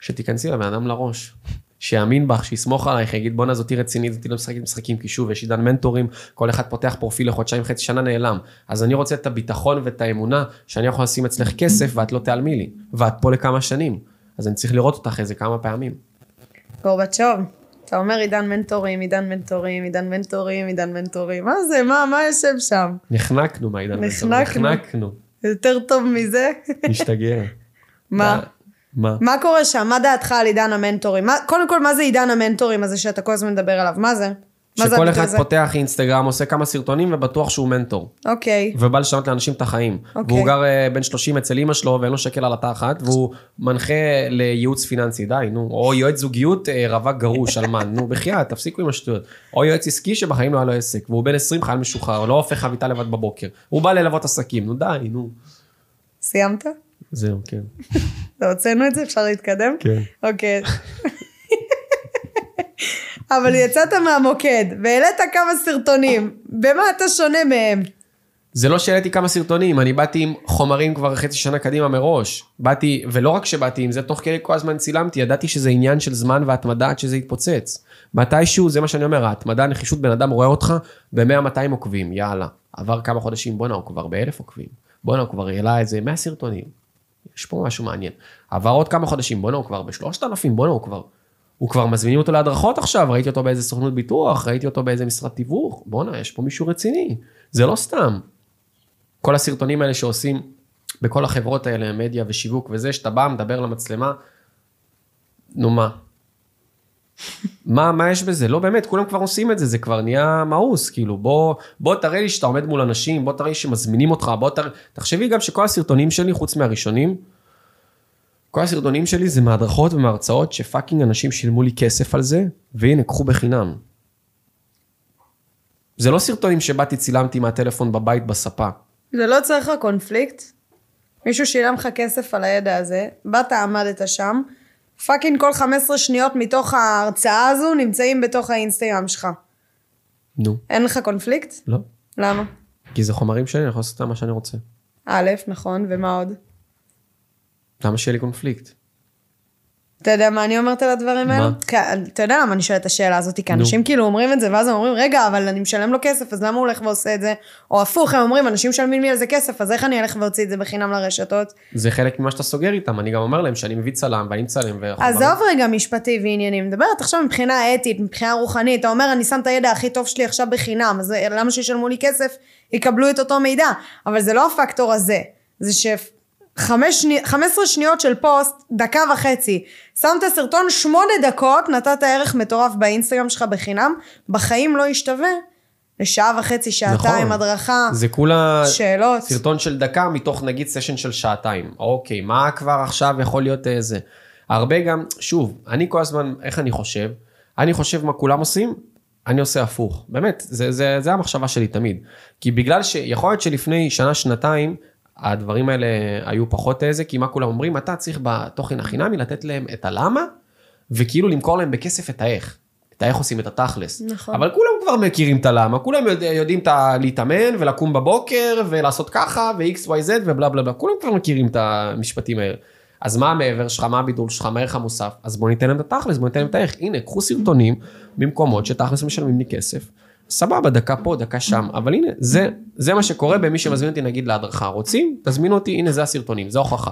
שתיכנסי לבן אדם לראש. שיאמין בך, שיסמוך עלייך, יגיד בואנה זאתי רצינית, זאתי לא משחקת משחקים, כי שוב, יש עידן מנטורים, כל אחד פותח פרופיל לחודשיים, חצי שנה נעלם. אז אני רוצה את הביטחון ואת האמונה שאני יכול לשים אצלך כסף ואת לא תיעלמי לי, ואת פה לכמה שנים. אז אני צריך לראות אותך איזה כמה פעמים. גורבצ'וב, אתה אומר עידן מנטורים, עידן מנטורים, עידן מנטורים, עידן מנטורים. מה זה? מה, מה יושב שם? נחנקנו מהעידן מנטורים, נחנקנו. יותר טוב מזה? משתגע. מה? מה? מה קורה שם? מה דעתך על עידן המנטורים? מה, קודם כל, מה זה עידן המנטורים הזה שאתה כל הזמן מדבר עליו? מה זה? זה שכל אחד הזה? פותח אינסטגרם, עושה כמה סרטונים ובטוח שהוא מנטור. אוקיי. ובא לשנות לאנשים את החיים. אוקיי. והוא גר אה, בן 30 אצל אמא שלו ואין לו שקל על התחת, והוא מנחה לייעוץ פיננסי, די, נו. או יועץ זוגיות אה, רווק גרוש, אלמן, נו, בחייאת, תפסיקו עם השטויות. או יועץ עסקי שבחיים לא היה לו עסק, והוא בן 20 חייל משוחרר, לא הופך חביתה לבד בבוקר. הוא בא ללוות עסקים, נו די, נו. סיימת? זהו, כן. הוצאנו את זה? אפשר להתקדם? כן. אוקיי. אבל יצאת מהמוקד והעלית כמה סרטונים. במה אתה שונה מהם? זה לא שהעליתי כמה סרטונים, אני באתי עם חומרים כבר חצי שנה קדימה מראש. באתי, ולא רק שבאתי עם זה, תוך כדי כל הזמן צילמתי, ידעתי שזה עניין של זמן והתמדה עד שזה יתפוצץ. מתישהו, זה מה שאני אומר, ההתמדה, הנחישות, בן אדם רואה אותך ב-100-200 עוקבים, יאללה. עבר כמה חודשים, בואנה, הוא כבר באלף עוקבים. בואנה, הוא כבר העלה איזה 100 סרטונים. יש פה משהו מעניין. עבר עוד כמה חודשים, בואנה, הוא כבר בשלושת אלפים, בואנה, הוא כבר... הוא כבר מזמינים אותו להדרכות עכשיו, ראיתי אותו באיזה סוכנות ביטוח, ראיתי אותו באיזה משרד תיווך, בואנה, יש פה מישהו רציני. זה לא סתם. כל הסרטונים האלה שעושים בכל החברות האלה, מדיה ושיווק וזה, שאתה בא, מדבר למצלמה, נו מה? מה, מה יש בזה? לא באמת, כולם כבר עושים את זה, זה כבר נהיה מאוס, כאילו, בוא, בוא תראה לי שאתה עומד מול אנשים, בוא תראה לי שמזמינים אותך, בוא תראה... תחשבי גם שכל הסרטונים שלי, חוץ מהראשונים, כל הסרטונים שלי זה מהדרכות ומהרצאות ש fucking אנשים שילמו לי כסף על זה, והנה, קחו בחינם. זה לא סרטונים שבאתי, צילמתי מהטלפון בבית בספה. זה לא צריך לך קונפליקט? מישהו שילם לך כסף על הידע הזה, באת, עמדת שם, fucking כל 15 שניות מתוך ההרצאה הזו נמצאים בתוך האינסטגרם שלך. נו, אין לך קונפליקט? לא. למה? כי זה חומרים שלי, אני יכול לעשות מה שאני רוצה. א', נכון, ומה עוד? למה שיהיה לי קונפליקט? אתה יודע מה אני אומרת על הדברים? כי- אתה יודע למה אני שואלת את השאלה הזאת? כי אנשים כאילו אומרים את זה, ואז הם אומרים, רגע, אבל אני משלם לו כסף, אז למה הוא הולך ועושה את זה? או הפוך, הם אומרים, אנשים משלמים לי על זה כסף, אז איך אני אלך ואוציא את זה בחינם לרשתות? זה חלק ממה שאתה סוגר איתם, אני גם אומר להם שאני מביא צלם ואני מצלם. עזוב רגע משפטי וענייני, מדברת עכשיו מבחינה אתית, מבחינה רוחנית, אתה אומר, אני שם את הידע הכי טוב שלי עכשיו בחינם, אז למה שישלמו לי כסף, יקבלו את אותו מידע? אבל זה לא הפקטור הזה, זה שני... 15 שניות של פוסט, דקה וחצי. שמת סרטון שמונה דקות, נתת ערך מטורף באינסטגרם שלך בחינם, בחיים לא ישתווה לשעה וחצי, שעתיים, נכון. הדרכה, זה כולה שאלות. סרטון של דקה מתוך נגיד סשן של שעתיים. אוקיי, מה כבר עכשיו יכול להיות איזה? הרבה גם, שוב, אני כל הזמן, איך אני חושב? אני חושב מה כולם עושים, אני עושה הפוך. באמת, זה, זה, זה המחשבה שלי תמיד. כי בגלל שיכול להיות שלפני שנה, שנתיים, הדברים האלה היו פחות איזה, כי מה כולם אומרים? אתה צריך בתוכן החינמי לתת להם את הלמה, וכאילו למכור להם בכסף את האיך. את האיך עושים את התכלס. נכון. אבל כולם כבר מכירים את הלמה, כולם יודע, יודעים את ה- להתאמן ולקום בבוקר ולעשות ככה ו-XYZ ובלה בלה בלה, כולם כבר מכירים את המשפטים האלה. אז מה המעבר שלך, מה הבידול שלך, מה הערך המוסף? אז בוא ניתן להם את התכלס, בוא ניתן להם את האיך. הנה, קחו סרטונים במקומות שתכלס משלמים לי כסף. סבבה, דקה פה, דקה שם, אבל הנה, זה, זה מה שקורה במי שמזמין אותי נגיד להדרכה. רוצים? תזמינו אותי, הנה זה הסרטונים, זה ההוכחה.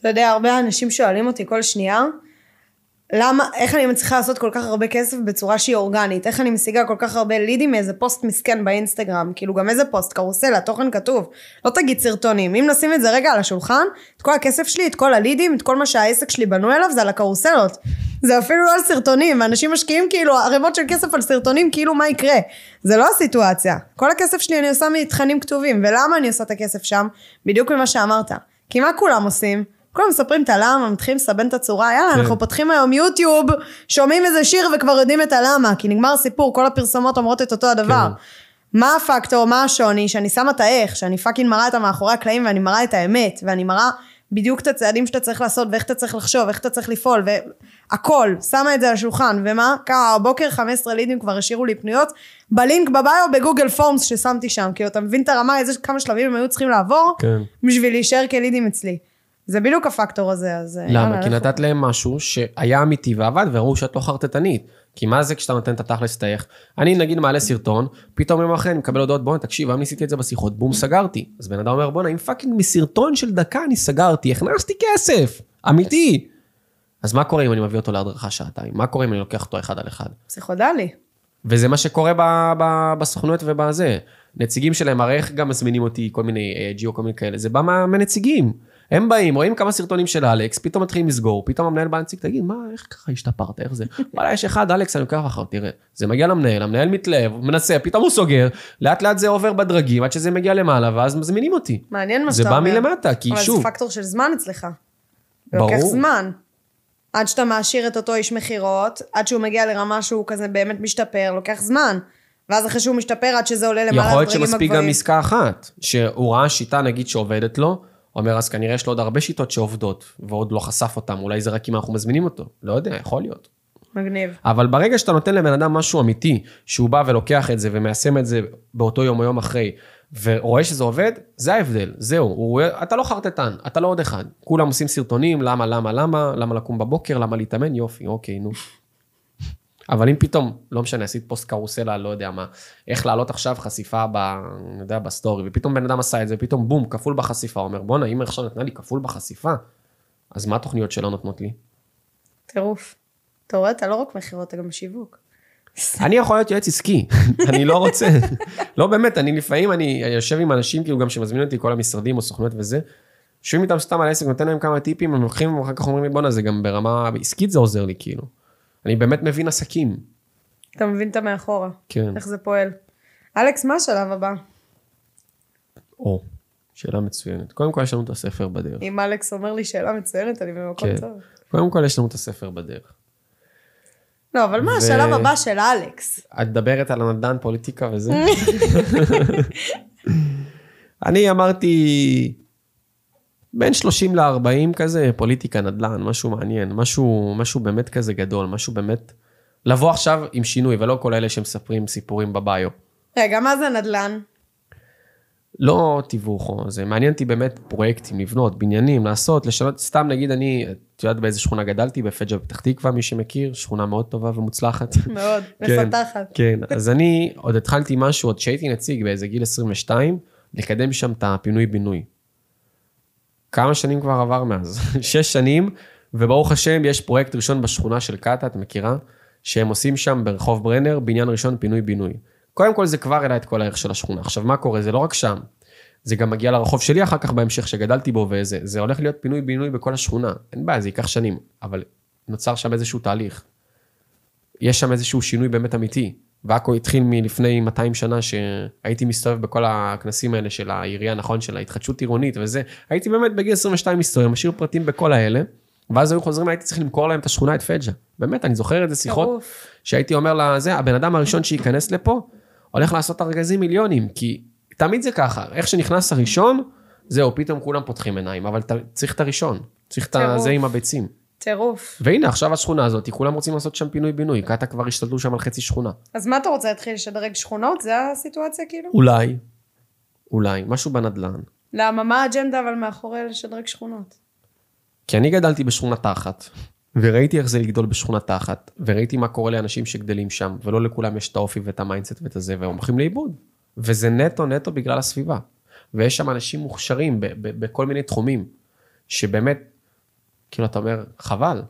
אתה יודע, הרבה אנשים שואלים אותי כל שנייה, למה, איך אני מצליחה לעשות כל כך הרבה כסף בצורה שהיא אורגנית? איך אני משיגה כל כך הרבה לידים מאיזה פוסט מסכן באינסטגרם? כאילו גם איזה פוסט, קרוסל, התוכן כתוב. לא תגיד סרטונים. אם נשים את זה רגע על השולחן, את כל הכסף שלי, את כל הלידים, את כל מה שהעסק שלי בנוי עליו, זה על הקרוסלות. זה אפילו לא על סרטונים, ואנשים משקיעים כאילו ערימות של כסף על סרטונים, כאילו מה יקרה? זה לא הסיטואציה. כל הכסף שלי אני עושה מתכנים כתובים, ולמה אני עושה את הכסף שם? בדיוק ממה שאמרת. כי מה כולם עושים? כולם מספרים את הלמה, מתחילים לסבן את הצורה, יאללה, כן. אנחנו פותחים היום יוטיוב, שומעים איזה שיר וכבר יודעים את הלמה, כי נגמר הסיפור, כל הפרסומות אומרות את אותו הדבר. כן. מה הפקטור, מה השוני, שאני שמה את האיך, שאני פאקינג מראה את המאחורי הקלעים ואני מראה את האמת, ואני מראה בדיוק את הצעדים שאתה צריך לעשות, ואיך אתה צריך לחשוב, איך אתה צריך לפעול, והכל, שמה את זה על השולחן, ומה? כמה, הבוקר 15 לידים כבר השאירו לי פניות, ב link ב bio בגוגל פורמס ששמתי שם, כאילו אתה מבין את הרמה, איזה כמה שלבים הם היו צריכים לעבור, כן. בשביל להישאר כלידים אצלי. זה בדיוק הפקטור הזה, אז... אה, למה? כי. נתת להם משהו שהיה אמיתי ועבד, וראו שאת לא חרטטנית. כי מה זה כשאתה נותן את התכלס את האיך? אני נגיד מעלה סרטון, פתאום יום אחרי אני מקבל הודעות, בואנה תקשיב, היום ניסיתי את זה בשיחות, בום סגרתי. אז בן אדם אומר, בואנה, אם fucking מסרטון של דקה אני סגרתי, הכנסתי כסף, אמיתי. אז מה קורה אם אני מביא אותו להדרכה שעתיים? מה קורה אם אני לוקח אותו אחד על אחד? פסיכודלי. וזה מה שקורה ב, ב, בסוכנויות ובזה. נציגים שלהם, הרי איך גם מזמינים אותי, כל מיני אה, ג'יו, כל מיני כאלה, זה בא מה- מהנציגים. הם באים, רואים כמה סרטונים של אלכס, פתאום מתחילים לסגור, פתאום המנהל בא להציג, תגיד, מה, איך ככה השתפרת, איך זה? וואלה, יש אחד, אלכס, אני לוקח אחר, תראה. זה מגיע למנהל, המנהל מתלהב, מנסה, פתאום הוא סוגר, לאט לאט זה עובר בדרגים, עד שזה מגיע למעלה, ואז מזמינים אותי. מעניין מה זה שאתה בא אומר. מלמטה, כי אבל שוב, זה פקטור של זמן אצלך. זה לוקח ברור. זמן. עד שאתה מעשיר את אותו איש מכירות, עד שהוא מגיע לרמה שהוא כזה באמת משתפר, לוקח זמן. ואז אחרי שהוא משתפר, עד שזה עולה למעלה יכול להיות לדרגים שמספיק גם הגבוהים. עסקה אחת, שהוא ראה שיטה נגיד שעובדת לו, אומר אז כנראה יש לו עוד הרבה שיטות שעובדות, ועוד לא חשף אותם, אולי זה רק אם אנחנו מזמינים אותו, לא יודע, יכול להיות. מגניב. אבל ברגע שאתה נותן לבן אדם משהו אמיתי, שהוא בא ולוקח את זה ומיישם את זה באותו יום או יום אחרי, ורואה שזה עובד, זה ההבדל, זהו, הוא, רואה- אתה לא חרטטן, אתה לא עוד אחד. כולם עושים סרטונים, למה, למה, למה, למה לקום בבוקר, למה להתאמן, יופי, אוקיי, נו. אבל אם פתאום, לא משנה, עשית פוסט קרוסלה, לא יודע מה, איך לעלות עכשיו חשיפה ב... אני יודע, בסטורי, ופתאום בן אדם עשה את זה, ופתאום בום, כפול בחשיפה, אומר, בואנה, אם עכשיו נתנה לי כפול בחשיפה, אז מה התוכניות שלה נותנות לי? טירוף. אתה רואה, אתה לא רק מכירות, אתה גם שיווק. אני יכול להיות יועץ עסקי, אני לא רוצה. לא באמת, אני לפעמים, אני יושב עם אנשים, כאילו גם שמזמינים אותי כל המשרדים או סוכנויות וזה, יושבים איתם סתם על עסק, נותן להם כמה טיפים, הם לוקחים, ואחר כך אומרים לי, בואנה, זה גם ברמה עסקית זה עוזר לי, כאילו. אני באמת מבין עסקים. אתה מבין את המאחורה. כן. איך זה פועל. אלכס, מה השלב הבא? או, שאלה מצוינת. קודם כל יש לנו את הספר בדרך. אם אלכס אומר לי שאלה מצוינת, אני במקום כן. טוב. קודם כל יש לנו את הספר בדרך. לא, אבל מה ו- השלב הבא של אלכס? את מדברת על הנדל"ן, פוליטיקה וזה? אני אמרתי, בין 30 ל-40 כזה, פוליטיקה, נדל"ן, משהו מעניין, משהו, משהו באמת כזה גדול, משהו באמת... לבוא עכשיו עם שינוי, ולא כל אלה שמספרים סיפורים בביו. רגע, מה זה נדל"ן? לא תיווך, זה מעניין אותי באמת פרויקטים, לבנות, בניינים, לעשות, לשנות, סתם נגיד אני, את יודעת באיזה שכונה גדלתי? בפג'ה בפתח תקווה, מי שמכיר, שכונה מאוד טובה ומוצלחת. מאוד, כן. מפתחת. כן, אז אני עוד התחלתי משהו, עוד כשהייתי נציג באיזה גיל 22, לקדם שם את הפינוי-בינוי. כמה שנים כבר עבר מאז? שש שנים, וברוך השם, יש פרויקט ראשון בשכונה של קאטה, את מכירה? שהם עושים שם ברחוב ברנר, בניין ראשון פינוי-בינוי. קודם כל זה כבר העלה את כל הערך של השכונה. עכשיו, מה קורה? זה לא רק שם. זה גם מגיע לרחוב שלי אחר כך בהמשך, שגדלתי בו, וזה זה הולך להיות פינוי-בינוי בכל השכונה. אין בעיה, זה ייקח שנים, אבל נוצר שם איזשהו תהליך. יש שם איזשהו שינוי באמת אמיתי. ועכו התחיל מלפני 200 שנה שהייתי מסתובב בכל הכנסים האלה של העירייה, נכון, של ההתחדשות עירונית וזה. הייתי באמת בגיל 22 מסתובב, משאיר פרטים בכל האלה, ואז היו חוזרים, הייתי צריך למכור להם את השכונה, את פג'ה. באמת, אני זוכר את זה שיחות. שהייתי אומר לזה, הבן אדם הראשון שייכנס לפה, הולך לעשות ארגזים מיליונים, כי תמיד זה ככה, איך שנכנס הראשון, זהו, פתאום כולם פותחים עיניים, אבל אתה צריך את הראשון, צריך את. זה עם הביצים. טירוף. והנה, עכשיו השכונה הזאת, כולם רוצים לעשות שם פינוי-בינוי, קאטה כבר השתלטו שם על חצי שכונה. אז מה אתה רוצה להתחיל לשדרג שכונות? זה הסיטואציה כאילו? אולי, אולי, משהו בנדל"ן. למה? מה האג'נדה אבל מאחורי לשדרג שכונות? כי אני גדלתי בשכונה תחת, וראיתי איך זה לגדול בשכונה תחת, וראיתי מה קורה לאנשים שגדלים שם, ולא לכולם יש את האופי ואת ה mindset ואת הזה, והם הולכים לאיבוד. וזה נטו נטו בגלל הסביבה. ויש שם אנשים מוכשרים בכל מיני תחומים, שבאמת, כאילו, אתה אומר, חבל.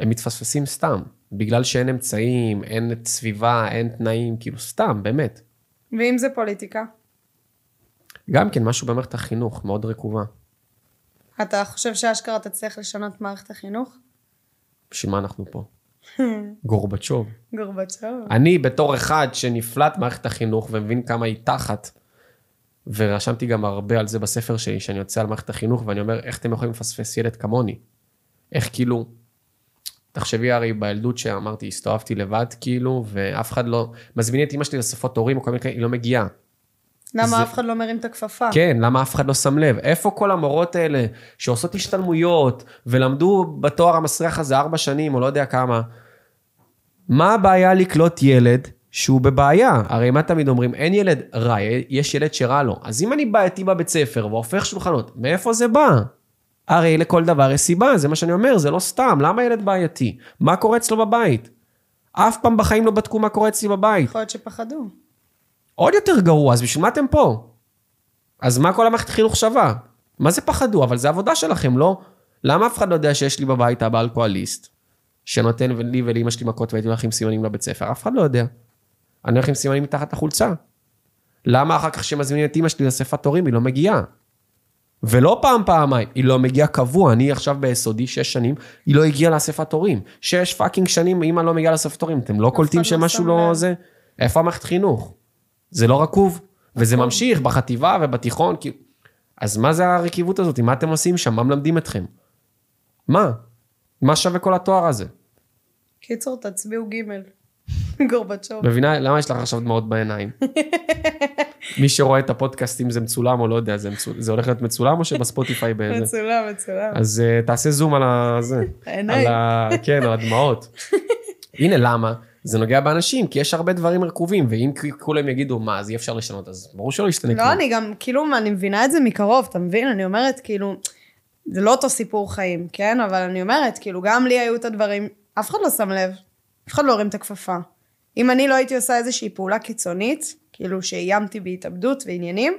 הם מתפספסים סתם, בגלל שאין אמצעים, אין סביבה, אין תנאים, כאילו, סתם, באמת. ואם זה פוליטיקה? גם כן, משהו במערכת החינוך, מאוד רקובה. אתה חושב שאשכרה תצליח לשנות מערכת החינוך? בשביל מה אנחנו פה? גורבצ'וב. גורבצ'וב. אני בתור אחד שנפלט מערכת החינוך ומבין כמה היא תחת, ורשמתי גם הרבה על זה בספר שלי, שאני יוצא על מערכת החינוך, ואני אומר, איך אתם יכולים לפספס ילד כמוני? איך כאילו, תחשבי הרי בילדות שאמרתי, הסתובבתי לבד כאילו, ואף אחד לא, מזמינים את אמא שלי לאספות הורים או כל מיני כאלה, היא לא מגיעה. למה זה- אף אחד לא מרים את הכפפה? כן, למה אף אחד לא שם לב? איפה כל המורות האלה שעושות השתלמויות ולמדו בתואר המסריח הזה ארבע שנים או לא יודע כמה? מה הבעיה לקלוט ילד שהוא בבעיה? הרי מה תמיד אומרים? אין ילד רע, יש ילד שרע לו. אז אם אני בעייתי בבית ספר והופך שולחנות, מאיפה זה בא? הרי לכל דבר יש סיבה, זה מה שאני אומר, זה לא סתם. למה ילד בעייתי? מה קורה אצלו בבית? אף פעם בחיים לא בדקו מה קורה אצלי בבית. יכול להיות שפחדו. עוד יותר גרוע, אז בשביל מה אתם פה? אז מה כל המערכת חינוך שווה? מה זה פחדו? אבל זה עבודה שלכם, לא? למה אף אחד לא יודע שיש לי בבית אבא אלכוהוליסט, שנותן לי ולאמא שלי מכות והייתי הולך עם סימנים לבית ספר? אף אחד לא יודע. אני הולך עם סימנים מתחת לחולצה. למה אחר כך כשמזמינים את אמא שלי לאספת הורים, היא לא מגיעה? ולא פעם, פעמיים, היא לא מגיעה קבוע, אני עכשיו ביסודי, שש שנים, היא לא הגיעה לאספת הורים. שש fucking שנים, אמא לא מגיעה לאספת הורים, אתם לא קולטים לא שמשהו לא. זה? איפה המערכת חינוך? זה לא רקוב, וזה ממשיך בחטיבה ובתיכון, כאילו... אז מה זה הרקיבות הזאת? מה אתם עושים שם? מה מלמדים אתכם? מה? מה שווה כל התואר הזה? קיצור, תצביעו ג' גורבצ'וב. מבינה? למה יש לך עכשיו דמעות בעיניים? מי שרואה את הפודקאסט, אם זה מצולם או לא יודע, זה, מצול... זה הולך להיות מצולם או שבספוטיפיי באיזה? מצולם, מצולם. אז uh, תעשה זום על. זה. העיניים. ה... כן, על הדמעות. הנה למה? זה נוגע באנשים, כי יש הרבה דברים רקובים, ואם כולם יגידו, מה, אז אי אפשר לשנות, אז ברור שלא ישתנה לא, כלום. אני גם, כאילו, אני מבינה את זה מקרוב, אתה מבין? אני אומרת, כאילו, זה לא אותו סיפור חיים, כן? אבל אני אומרת, כאילו, גם לי היו את הדברים, אף אחד לא שם לב, אף אחד לא הרים את הכפפה. אם אני לא הייתי עושה איזושהי פעולה קיצונית, כאילו שאיימתי בהתאבדות ועניינים,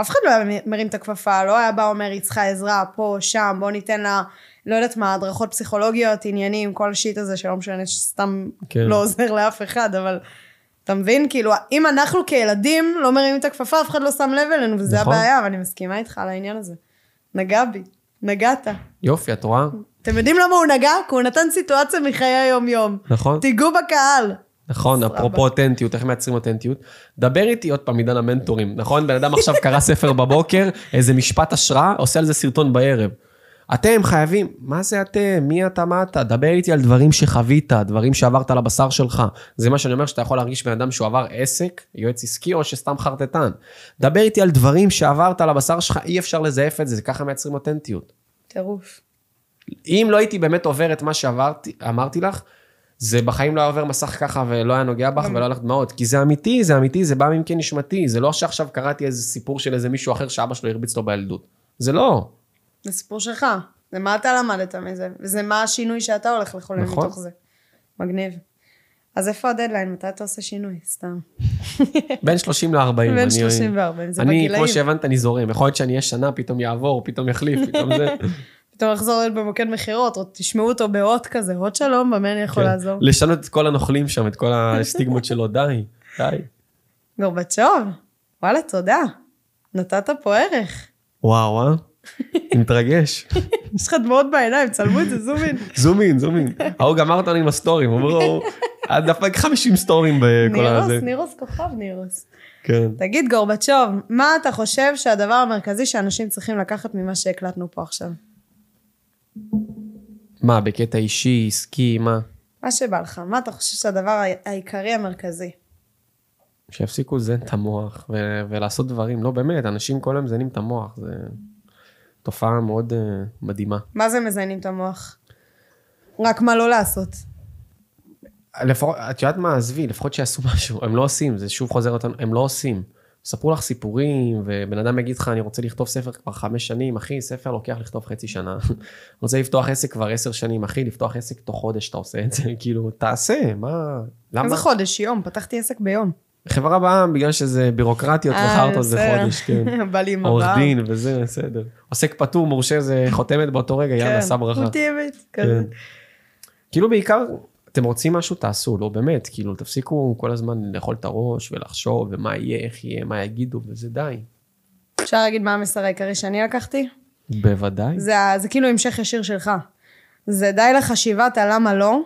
אף אחד לא היה מרים את הכפפה, לא היה בא אומר, היא צריכה עזרה, פה, שם, בוא ניתן לה, לא יודעת מה, הדרכות פסיכולוגיות, עניינים, כל השיט הזה שלא משנה, שסתם כן. לא עוזר לאף אחד, אבל אתה מבין? כאילו, אם אנחנו כילדים לא מרימים את הכפפה, אף אחד לא שם לב אלינו, וזה נכון. הבעיה, ואני מסכימה איתך על העניין הזה. נגע בי, נגעת. יופי, את רואה? אתם יודעים למה הוא נגע? כי הוא נתן סיטואציה מחיי היום-יום. נכון? תיגעו בקהל. נכון. אפרופו אותנטיות, איך מייצרים אותנטיות. דבר איתי עוד פעם עידן המנטורים, נכון? בן אדם עכשיו קרא ספר בבוקר, איזה משפט השראה, עושה על זה סרטון בערב. אתם חייבים, מה זה אתם? מי אתה, מה אתה? דבר איתי על דברים שחווית, דברים שעברת על הבשר שלך. זה מה שאני אומר, שאתה יכול להרגיש בן אדם שהוא עבר עסק, יועץ עסקי, או שסתם חרטטן. דבר איתי על דברים שעברת על הבשר שלך, אי אפשר לזייף את זה, זה ככה מייצרים אותנטיות. טירוף. אם לא הייתי באמת עובר את מה שעברתי, אמרתי לך, זה בחיים לא היה עובר מסך ככה ולא היה נוגע בך ולא היה לך דמעות. כי זה אמיתי, זה אמיתי, זה בא מעמקי נשמתי. זה לא שעכשיו קראתי איזה סיפור של איזה מישהו אחר שאבא שלו הרביץ לו בילדות. זה לא. זה סיפור שלך. זה מה אתה למדת מזה, וזה מה השינוי שאתה הולך לחולל נכון. מתוך זה. מגניב. אז איפה הדדליין? מתי אתה עושה שינוי? סתם. בין 30 ל-40. בין 30 ו-40, זה אני, בגילאים. כמו שהבנת, אני זורם. יכול להיות שאני אהיה שנה, פתאום יעבור, פתאום יחליף, פתאום זה. פתאום לחזור להיות במוקד מכירות, או תשמעו אותו באות כזה, הוד שלום, במה אני יכול כן. לעזור? לשנות את כל הנוכלים שם, את כל הסטיגמות שלו, די, די. גורבצ'וב, וואלה, תודה. נתת פה ערך. וואו, אה? מתרגש. יש לך דמעות בעיניים, צלמו את זה, zoom in. zoom in, zoom in. ההוא גמר אותנו עם הסטורים, אמרו, "את דפק 50 סטורים בכל הזה. נירוס, נירוס כוכב נירוס. כן. תגיד, גורבצ'וב, מה אתה חושב שהדבר המרכזי שאנשים צריכים לקחת ממה שהקלטנו פה עכשיו? מה, בקטע אישי, עסקי, מה? מה שבא לך, מה אתה חושב שהדבר העיקרי המרכזי? שיפסיקו לזיין את המוח ו- ולעשות דברים. לא, באמת, אנשים כל היום מזיינים את המוח, זה תופעה מאוד uh, מדהימה. מה זה מזיינים את המוח? רק מה לא לעשות. לפחות, את יודעת מה, עזבי, לפחות שיעשו משהו, הם לא עושים, זה שוב חוזר אותנו, הם לא עושים. ספרו לך סיפורים, ובן אדם יגיד לך, אני רוצה לכתוב ספר כבר חמש שנים, אחי, ספר לוקח לכתוב חצי שנה. רוצה לפתוח עסק כבר עשר שנים, אחי, לפתוח עסק תוך חודש אתה עושה את זה, כאילו, תעשה, מה, למה? איזה חודש, יום, פתחתי עסק ביום. חברה בעם, בגלל שזה בירוקרטיות אה, וחרטות זה. חודש, כן. בא לי עם עורך. דין וזה, בסדר. עוסק פטור, מורשה, זה חותמת באותו רגע, יאללה, עשה ברכה. מותאמת, כזה. כן. כאילו בעיקר, אתם רוצים משהו, תעשו, לא באמת, כאילו, תפסיקו כל הזמן לאכול את הראש ולחשוב, ומה יהיה, איך יהיה, מה יגידו, וזה די. אפשר להגיד מה המסר העיקרי שאני לקחתי? בוודאי. זה, זה כאילו המשך ישיר שלך. זה די לחשיבת הלמה לא,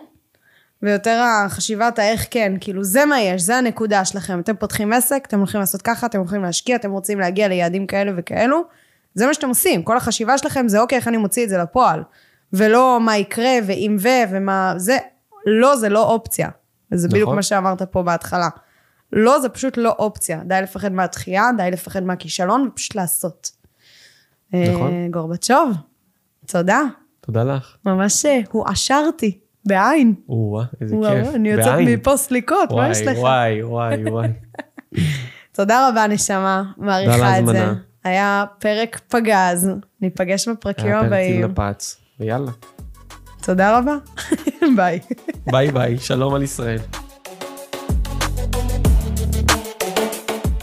ויותר החשיבת האיך כן, כאילו זה מה יש, זה הנקודה שלכם. אתם פותחים עסק, אתם הולכים לעשות ככה, אתם הולכים להשקיע, אתם רוצים להגיע ליעדים כאלה וכאלו, זה מה שאתם עושים. כל החשיבה שלכם זה אוקיי, איך אני מוציא את זה לפועל. ולא מה יקרה, ואם ו, ומה זה, לא, זה לא אופציה. וזה נכון. בדיוק מה שאמרת פה בהתחלה. לא, זה פשוט לא אופציה. די לפחד מהתחייה, די לפחד מהכישלון, ופשוט לעשות. נכון. אה, גורבצ'וב, תודה. תודה לך. ממש אה, הועשרתי, בעין. או-אה, איזה וואו, כיף. אני יוצאת. מפה סליקות, מה יש לך? וואי, וואי, וואי. תודה רבה, נשמה, מעריכה את זה. היה פרק פגז, ניפגש בפרקים היה פרק הבאים. עם נפץ, ויאללה. תודה רבה, bye. bye bye, שלום על ישראל.